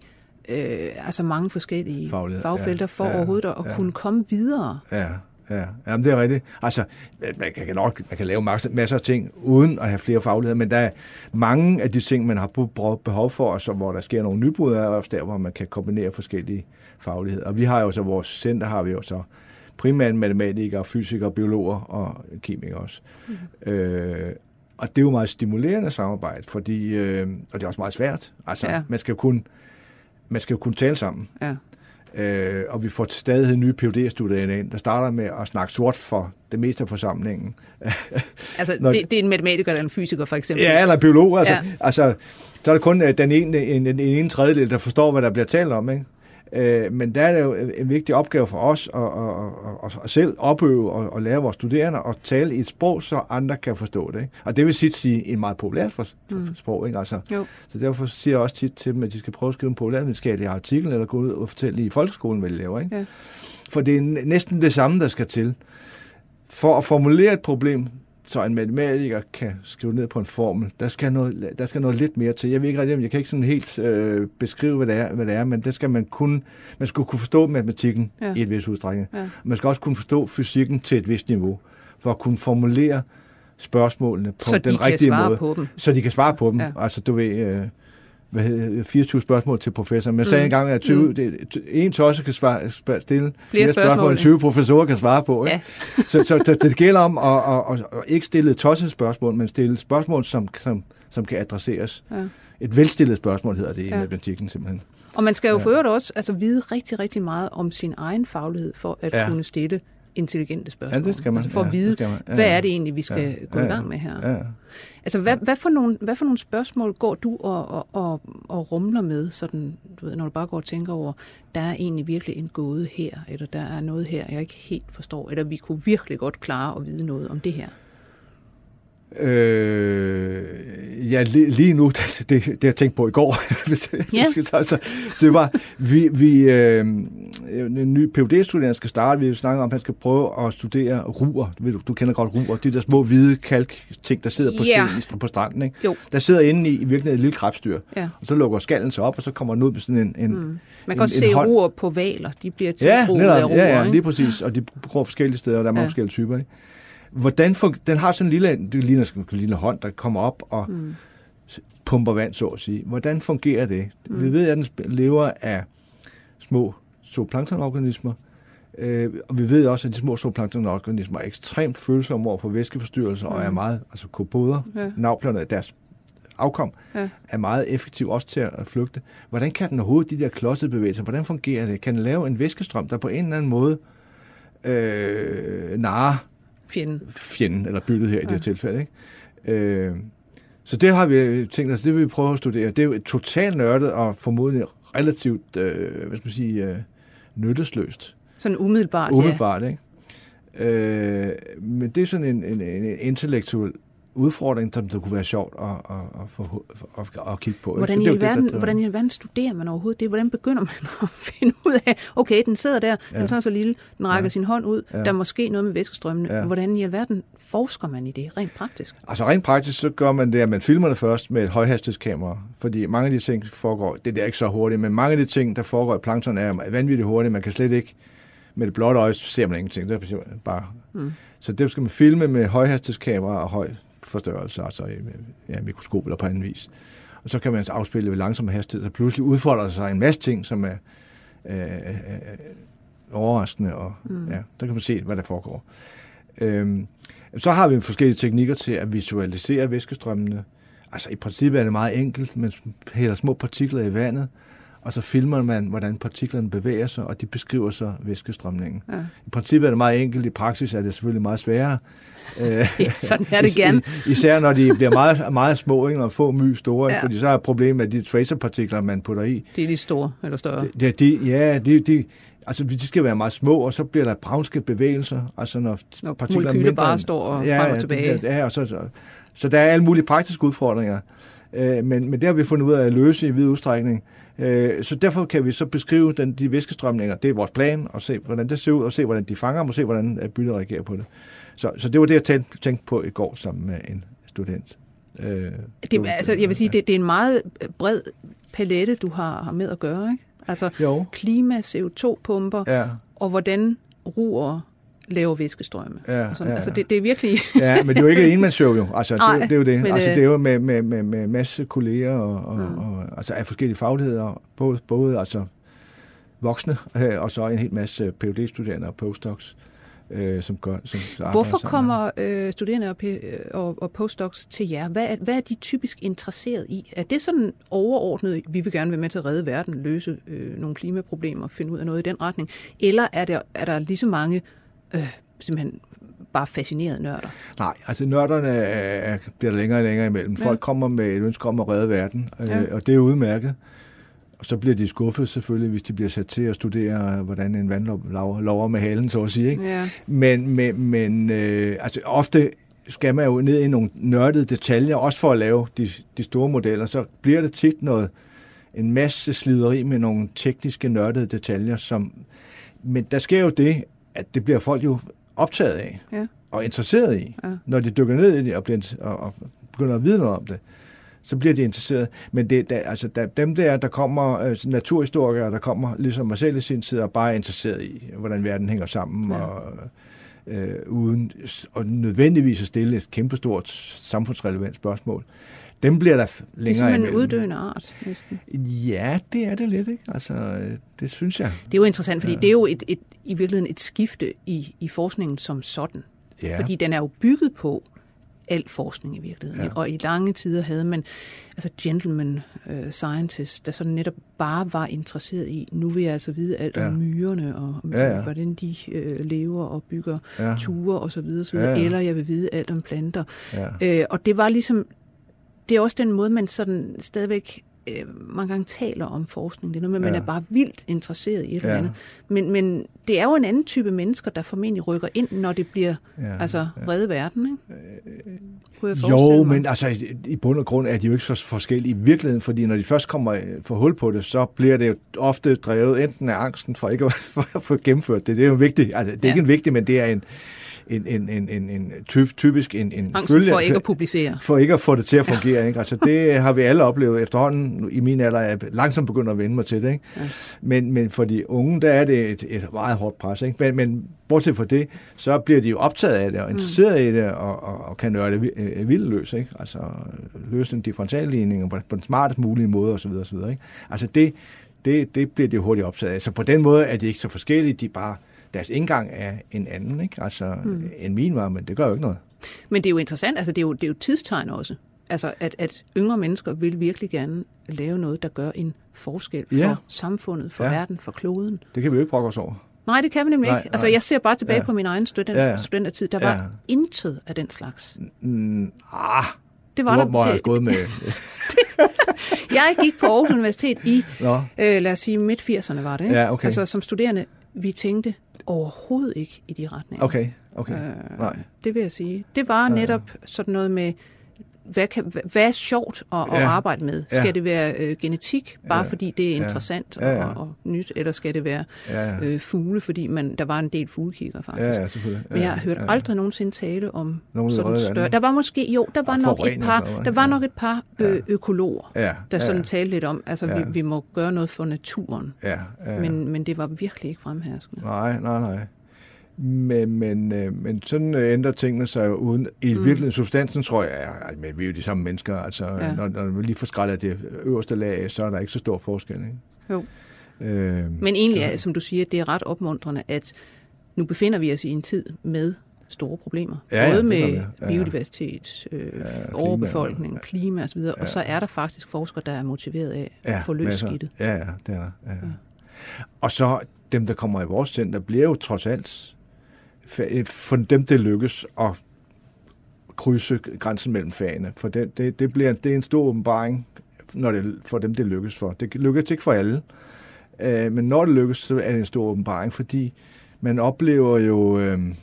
øh, altså mange forskellige Faglighed. fagfelter for ja, overhovedet at ja. kunne komme videre. Ja, ja. Jamen, det er rigtigt. Altså, man kan nok man kan lave masser af ting uden at have flere fagligheder, men der er mange af de ting, man har behov for, og så, hvor der sker nogle nybrud, er også der, hvor man kan kombinere forskellige fagligheder. Og vi har jo så, vores center har vi jo så primært matematikere, fysikere, biologer og kemikere også. Mm. Øh, og det er jo meget stimulerende samarbejde, fordi, øh, og det er også meget svært. Altså, ja. man skal kun man skal jo kunne tale sammen. Ja. Øh, og vi får stadig nye phd studerende ind, der starter med at snakke sort for det meste af forsamlingen. *laughs* altså, Når, det, det er en matematiker eller en fysiker, for eksempel? Ja, eller en biolog. Altså, ja. altså, så er det kun øh, den ene, en, en, en ene tredjedel, der forstår, hvad der bliver talt om. Ikke? Øh, men der er det jo en vigtig opgave for os at, at, at, at selv opøve og at lære vores studerende at tale i et sprog, så andre kan forstå det. Ikke? Og det vil sit sige en meget populært for, mm. sprog. Ikke? Altså, jo. Så derfor siger jeg også tit til dem, at de skal prøve at skrive en populærvidenskabelig artikel, eller gå ud og fortælle i folkeskolen, hvad de laver. Ikke? Ja. For det er næsten det samme, der skal til. For at formulere et problem, så en matematiker kan skrive ned på en formel. Der skal noget, der skal noget lidt mere til. Jeg ved ikke rigtig, jeg kan ikke sådan helt øh, beskrive, hvad det, er, hvad det er, men det skal man kunne, man skal kunne forstå matematikken ja. i et vis udstrækning. Ja. Man skal også kunne forstå fysikken til et vist niveau, for at kunne formulere spørgsmålene på så den rigtige måde. På dem. Så de kan svare på dem. Ja. Altså, du ved... Øh, hvad hedder, 24 spørgsmål til professor. Men jeg sagde mm. engang, at 20, mm. det, en tosse kan svare, stille flere, flere spørgsmål, end 20 professorer kan svare på. Ikke? Ja. *laughs* så, så, så det gælder om at, at, at, at ikke stille tosse spørgsmål, men stille spørgsmål, som, som, som kan adresseres. Ja. Et velstillet spørgsmål hedder det i ja. matematikken simpelthen. Og man skal jo ja. for øvrigt også altså, vide rigtig, rigtig meget om sin egen faglighed for at ja. kunne stille intelligente spørgsmål. Ja, det skal man. Altså for at vide, ja, man. Ja, hvad er det egentlig, vi skal ja, gå i gang med her. Ja. Altså, hvad, hvad, for nogle, hvad for nogle spørgsmål går du og, og, og, og rumler med, sådan, du ved, når du bare går og tænker over, der er egentlig virkelig en gåde her, eller der er noget her, jeg ikke helt forstår, eller vi kunne virkelig godt klare at vide noget om det her? Øh, ja, lige, lige nu, *laughs* det, det, det jeg tænkt på i går, *laughs* hvis ja. skal så, så, så det var, vi, vi øh, en ny phd studerende skal starte, vi snakker om, at han skal prøve at studere ruer, du, du kender godt ruer, de der små hvide kalk-ting, der sidder på, ja. sten, på stranden, ikke? Jo. der sidder inde i, i virkeligheden et lille krebsdyr, ja. og så lukker skallen sig op, og så kommer den ud med sådan en, en mm. Man kan også se ruer på valer, de bliver til ja, netop, af ruer, Ja, ja, lige præcis, og de går forskellige steder, og der er mange ja. forskellige typer, ikke? Hvordan for, den har sådan en lille, det ligner en lille hånd, der kommer op og mm. pumper vand, så at sige. Hvordan fungerer det? Mm. Vi ved, at den lever af små zooplanktonorganismer, øh, og vi ved også, at de små zooplanktonorganismer er ekstremt følsomme over for væskeforstyrrelser mm. og er mm. meget, altså kopoder, ja. navplerne, deres afkom, ja. er meget effektiv også til at flygte. Hvordan kan den overhovedet, de der klodsede bevægelser, hvordan fungerer det? Kan den lave en væskestrøm, der på en eller anden måde øh, narre Fjenden. fjenden, eller byttet her i det her tilfælde. Ikke? Øh, så det har vi tænkt os, det vil vi prøve at studere. Det er jo totalt nørdet og formodentlig relativt, øh, hvad skal man sige, øh, nyttesløst. Sådan umiddelbart, Umiddelbart, ikke? Øh, men det er sådan en, en, en intellektuel udfordring, som det kunne være sjovt at, at, at, få, at, at kigge på. Hvordan Så i, det er det, alverden, der- hvordan i alverden studerer man overhovedet det? Hvordan begynder man *laughs* at finde ud af, okay, den sidder der, ja. Den er så lille, den rækker Ja. sin hånd ud, Ja. der er måske noget med væskestrømmene. Ja. Hvordan i alverden forsker man i det, rent praktisk? Altså rent praktisk, så gør man det, at man filmer det først med et højhastighedskamera, fordi mange af de ting foregår, det er ikke så hurtigt, men mange af de ting, der foregår i plankton, er vanvittigt hurtigt. Man kan slet ikke, med det blotte øje, ser man ingenting. Det er bare... Mm. Så det skal man filme med højhastighedskamera og høj forstørrelse, altså i ja, mikroskop eller på anden vis. Og så kan man afspille ved langsom hastighed, så pludselig udfolder der sig en masse ting, som er øh, øh, overraskende, og mm. ja, der kan man se, hvad der foregår. Øhm, så har vi forskellige teknikker til at visualisere væskestrømmene. Altså i princippet er det meget enkelt. Man hælder små partikler i vandet, og så filmer man, hvordan partiklerne bevæger sig, og de beskriver så væskestrømningen. Ja. I princippet er det meget enkelt. I praksis er det selvfølgelig meget sværere. *laughs* Ja, sådan er det gerne. Især når de bliver meget, meget små, ikke? og få my store, ja. Ja. fordi så er problemet, at de tracerpartikler, man putter i, Det er de store eller større. det, det, de, ja, de, de, altså, de skal være meget små, og så bliver der browske bevægelser. Altså, når, Når er molekyler mindre bare står og ja, frem og ja, tilbage. Det, ja, og så, så, så der er alle mulige praktiske udfordringer. Øh, men, men det har vi fundet ud af at løse i vid udstrækning. Øh, så derfor kan vi så beskrive den, de væskestrømninger. Det er vores plan, og se, hvordan det ser ud, og se, hvordan de fanger dem, og se, hvordan øh, byttet reagerer på det. Så, så det var det, jeg tænkte, tænkte på i går sammen med en student. Øh, Det, altså, jeg vil sige, det, det er en meget bred palette, du har, har med at gøre. Ikke? Altså Jo. klima, CO2-pumper, Ja, og hvordan ruer laver væskestrømme. Ja, og sådan. ja, Altså, ja. det, det er virkelig... ja, men det er jo ikke *laughs* et enmandsshow jo. Altså, Nej, det, det er jo det. men, altså, øh, det er jo med, med, med, med masse kolleger og, og, Mm. og, altså af forskellige fagligheder, både, både altså voksne øh, og så en hel masse phd studerende og postdocs, øh, som gør som Hvorfor kommer øh, studerende og, P- og, og postdocs til jer? Hvad er, hvad er de typisk interesseret i? Er det sådan overordnet, vi vil gerne være med til at redde verden, løse øh, nogle klimaproblemer, finde ud af noget i den retning? Eller er der, er der lige så mange øh, simpelthen bare fascinerede nørder? Nej, altså nørderne er, bliver længere og længere imellem. Ja. Folk kommer med et ønske om at redde verden, øh, Ja. og det er udmærket. Og så bliver de skuffet selvfølgelig, hvis de bliver sat til at studere, hvordan en vandlov laver- lover med halen, så at sige. Ikke? Ja. Men, men, men øh, altså, ofte skal man jo ned i nogle nørdede detaljer, også for at lave de, de store modeller, så bliver det tit noget, en masse slideri med nogle tekniske nørdede detaljer, som, men der sker jo det, at det bliver folk jo optaget af Ja. og interesseret i, Ja. når de dykker ned i det og, bliver, og, og begynder at vide noget om det så bliver de interesseret. Men det, der, altså, der, dem der, der kommer, øh, naturhistorikere, der kommer, ligesom mig selv i sin tid, og bare er interesseret i, hvordan verden hænger sammen, ja. og øh, uden og nødvendigvis at stille et kæmpestort samfundsrelevant spørgsmål. Dem bliver der f- Det er længere en uddøende art, næsten. Ja, det er det lidt, ikke? Altså, øh, det synes jeg. Det er jo interessant, fordi Ja. det er jo et, et, i virkeligheden et skifte i, i forskningen som sådan. Ja. Fordi den er jo bygget på al forskning i virkeligheden. Ja. Og i lange tider havde man altså gentleman uh, scientists, der sådan netop bare var interesseret i, nu vil jeg altså vide alt Ja. om myrerne, og Ja, ja, ja. hvordan de uh, lever og bygger Ja. ture og så videre, så Ja, ja. eller jeg vil vide alt om planter. Ja. Øh, og det var ligesom, det er også den måde, man sådan stadigvæk øh, mange gange taler om forskning. Det er noget med, at man Ja. er bare vildt interesseret i et Ja. eller andet. Men, men det er jo en anden type mennesker, der formentlig rykker ind, når det bliver Ja. altså redde verden, ikke? Kunne jeg Jo, mig. men altså, i- i bund og grund er de jo ikke så forskellige i virkeligheden, fordi når de først kommer øh, for hul på det, så bliver det jo ofte drevet enten af angsten for ikke at, *laughs* for at få gennemført det. Det er jo vigtigt. Altså, det er Ja. ikke en vigtig, men det er en, en, en, en, en, en typ, typisk en, en Angsten for ikke at publicere. for ikke at få det til at fungere. Ikke? Altså, det har vi alle oplevet efterhånden. I min alder er langsomt begyndt at vende mig til det. Ikke? Ja. Men, men for de unge, der er det et, et meget hårdt pres. Ikke? Men, men bortset fra det, så bliver de jo optaget af det og interesseret mm. i det og, og, og kan nørde det øh, vildt løs. Ikke? Altså løse en differentialligning på, på den smartest mulige måde osv. osv. Ikke? Altså det, det, det bliver de hurtigt optaget af. Så på den måde er de ikke så forskellige. De er bare, deres indgang er en anden, ikke? Altså, mm. end min var, men det gør jo ikke noget. Men det er jo interessant, altså det er jo, det er jo tidstegn også. Altså at, at yngre mennesker vil virkelig gerne lave noget, der gør en forskel for Ja. samfundet, for Ja. verden, for kloden. Det kan vi jo ikke brokke os over. Nej, det kan vi nemlig Nej, ikke. Altså, nej. jeg ser bare tilbage Ja. på min egen student, Ja, studentertid. Der var Ja. intet af den slags. Mm, ah, Det var hvor der. må jeg have det, gået med... *laughs* jeg gik på Aarhus Universitet i, Nå, øh, lad os sige, midt-80'erne var det. Ikke? Ja, okay. Altså, som studerende, vi tænkte overhovedet ikke i de retninger. okay, okay. Øh, Nej. Det vil jeg sige. Det var netop sådan noget med, hvad, kan, hvad- er sjovt at, at Ja. arbejde med? Ja. Skal det være øh, genetik, bare Ja. fordi det er Ja. interessant Ja, ja. Og, og nyt, eller skal det være Ja, ja. øh, fugle, fordi man, der var en del fuglekikker faktisk? Ja, ja, selvfølgelig. Ja, Men jeg har hørt ja. aldrig nogensinde tale om Nogen sådan større... Der var måske, jo, der var nok et par, der var ja. nok et par ø- økologer, Ja, der sådan ja, talte lidt om, altså Ja. vi, vi må gøre noget for naturen. ja, ja. Men, men det var virkelig ikke fremherskende. Nej, nej, nej. Men, men, øh, men sådan øh, ændrer tingene sig uden... I mm. virkeligheden, substansen tror jeg, er, altså, men vi er jo de samme mennesker. Altså, Ja. ja. når, når vi lige får skrællet det øverste lag af, så er der ikke så stor forskel. Ikke? Jo. Øh, Men egentlig, er, som du siger, det er ret opmuntrende, at nu befinder vi os i en tid med store problemer. Ja, ja, Både med. Ja, ja. biodiversitet, øh, klima, overbefolkning, ja. klima osv. Og så er der faktisk forskere, der er motiveret af at få løst skidtet. Ja, ja, det er der. Ja. Ja. Og så dem, der kommer i vores center, bliver jo trods alt for dem, det lykkes at krydse grænsen mellem fagene. For det, det, det, bliver, det er en stor åbenbaring, når det, for dem, det lykkes for. Det lykkes ikke for alle, øh, men når det lykkes, så er det en stor åbenbaring, fordi man oplever jo... Øh,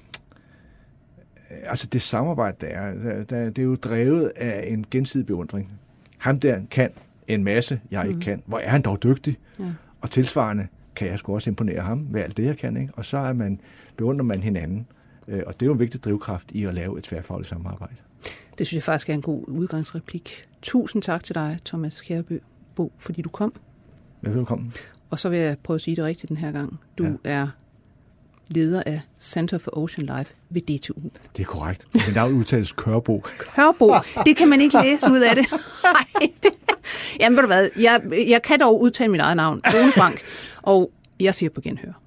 altså det samarbejde, der er, der, det er jo drevet af en gensidig beundring. Ham der kan en masse, jeg ikke kan. Hvor er han dog dygtig? Ja. Og tilsvarende kan jeg sgu også imponere ham med alt det, jeg kan. Ikke? Og så er man, beundrer man hinanden. Øh, Og det er jo en vigtig drivkraft i at lave et tværfagligt samarbejde. Det synes jeg faktisk er en god udgangsreplik. Tusind tak til dig, Thomas Kjærbø, Bo, fordi du kom. Velkommen. Og så vil jeg prøve at sige det rigtigt den her gang. Du ja. er leder af Center for Ocean Life ved DTU. Det er korrekt. Mit navn udtales Kørbo. Hørbo, det kan man ikke læse ud af det. *laughs* Nej, det. Jamen ved du hvad, jeg, jeg kan dog udtale mit eget navn, Rune Frank, og jeg siger på genhør.